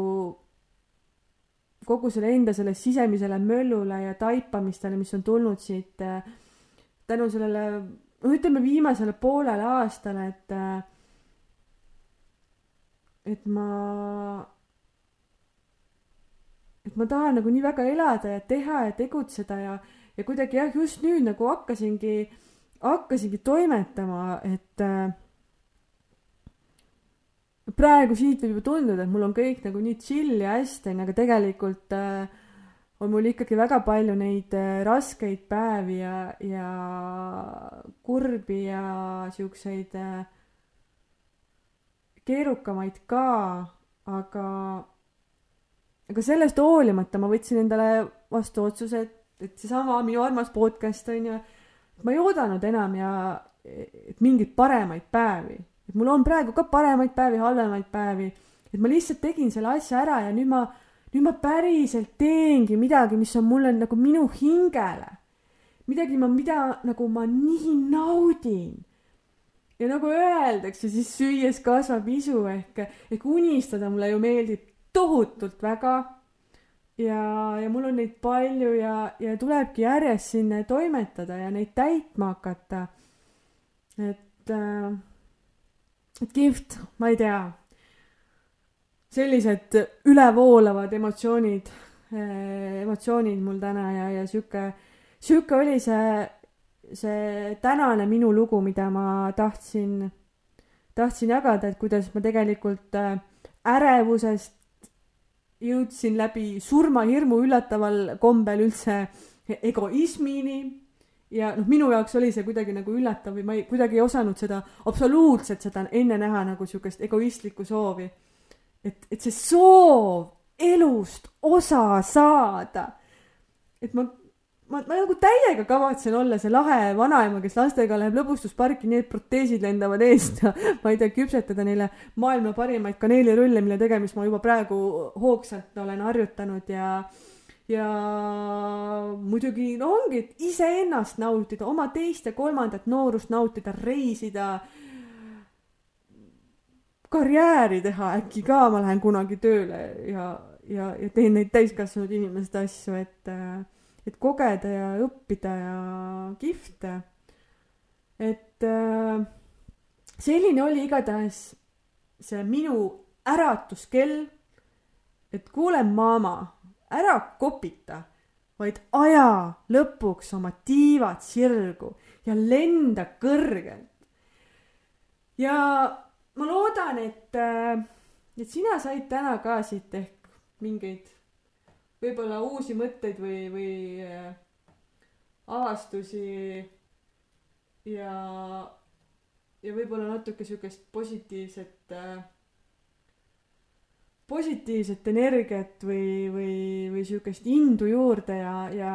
kogu selle enda selle sisemisele möllule ja taipamistele, mis on tulnud siit tänu sellele, no ütleme viimasele poolele aastale, et et ma, et ma tahan nagu nii väga elada ja teha ja tegutseda ja, ja kuidagi jah, just nüüd nagu hakkasingi, hakkasingi toimetama, et äh, praegu siit võib ju tunduda, et mul on kõik nagu nii chill ja hästi, onju, aga tegelikult äh, on mul ikkagi väga palju neid äh, raskeid päevi ja, ja kurbi ja siukseid äh, keerukamaid ka, aga, aga sellest hoolimata ma võtsin endale vastu otsuse, et, et seesama minu armas podcast on ju, ma ei oodanud enam ja et mingeid paremaid päevi, et mul on praegu ka paremaid päevi, halvemaid päevi, et ma lihtsalt tegin selle asja ära ja nüüd ma, nüüd ma päriselt teengi midagi, mis on mulle nagu minu hingele. midagi, ma, mida nagu ma nii naudin ja nagu öeldakse, siis süües kasvab isu ehk, ehk unistada mulle ju meeldib tohutult väga. ja, ja mul on neid palju ja, ja tulebki järjest sinna toimetada ja neid täitma hakata. et äh,, et kihvt, ma ei tea. sellised ülevoolavad emotsioonid äh,, emotsioonid mul täna ja, ja sihuke, sihuke oli see see tänane minu lugu, mida ma tahtsin, tahtsin jagada, et kuidas ma tegelikult äh, ärevusest jõudsin läbi surmahirmu üllataval kombel üldse egoismini ja noh, minu jaoks oli see kuidagi nagu üllatav või ma ei, kuidagi ei osanud seda absoluutselt seda enne näha nagu siukest egoistlikku soovi. et, et see soov elust osa saada. et ma ma, ma nagu täiega kavatsen olla see lahe vanaema, kes lastega läheb lõbustusparki, et proteesid lendavad eest ja ma ei tea, küpsetada neile maailma parimaid kaneelirulle, mille tegemist ma juba praegu hoogsalt olen harjutanud ja ja muidugi no ongi, et iseennast nautida, oma teist ja kolmandat noorust nautida, reisida, karjääri teha, äkki ka ma lähen kunagi tööle ja, ja, ja teen neid täiskasvanud inimeste asju, et et kogeda ja õppida ja kihvte. et äh, selline oli igatahes see minu äratuskell, et kuule, mama, ära kopita, vaid aja lõpuks oma tiivad sirgu ja lenda kõrgelt. ja ma loodan, et, äh, et sina said täna ka siit ehk mingeid võib-olla uusi mõtteid või, või äh, avastusi ja, ja võib-olla natuke siukest positiivset äh,, positiivset energiat või, või, või siukest indu juurde ja, ja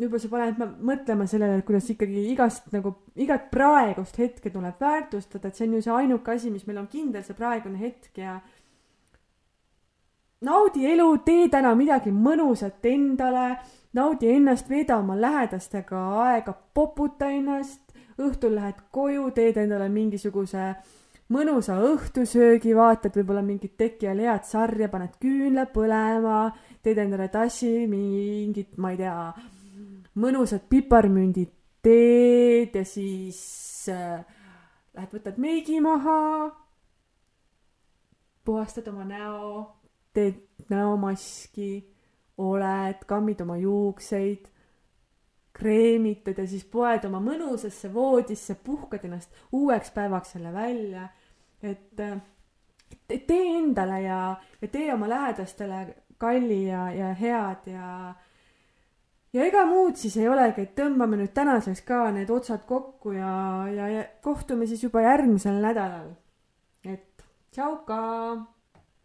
võib-olla see paneb mõtlema sellele, et kuidas ikkagi igast nagu, igat praegust hetke tuleb väärtustada, et see on ju see ainuke asi, mis meil on kindel, see praegune hetk ja naudi elu, tee täna midagi mõnusat endale, naudi ennast, veeda oma lähedastega aega, poputa ennast, õhtul lähed koju, teed endale mingisuguse mõnusa õhtusöögi, vaatad võib-olla mingit tekijal head sarja, paned küünla põlema, teed endale tassi mingit, ma ei tea, mõnusat piparmündid teed ja siis äh, lähed võtad meigi maha, puhastad oma näo teed näomaski, oled, kammid oma juukseid, kreemitad ja siis poed oma mõnusasse voodisse, puhkad ennast uueks päevaks jälle välja. Et, et tee endale ja, ja tee oma lähedastele kalli ja, ja head ja ja ega muud siis ei olegi, et tõmbame nüüd tänaseks ka need otsad kokku ja, ja, ja kohtume siis juba järgmisel nädalal. et tšau ka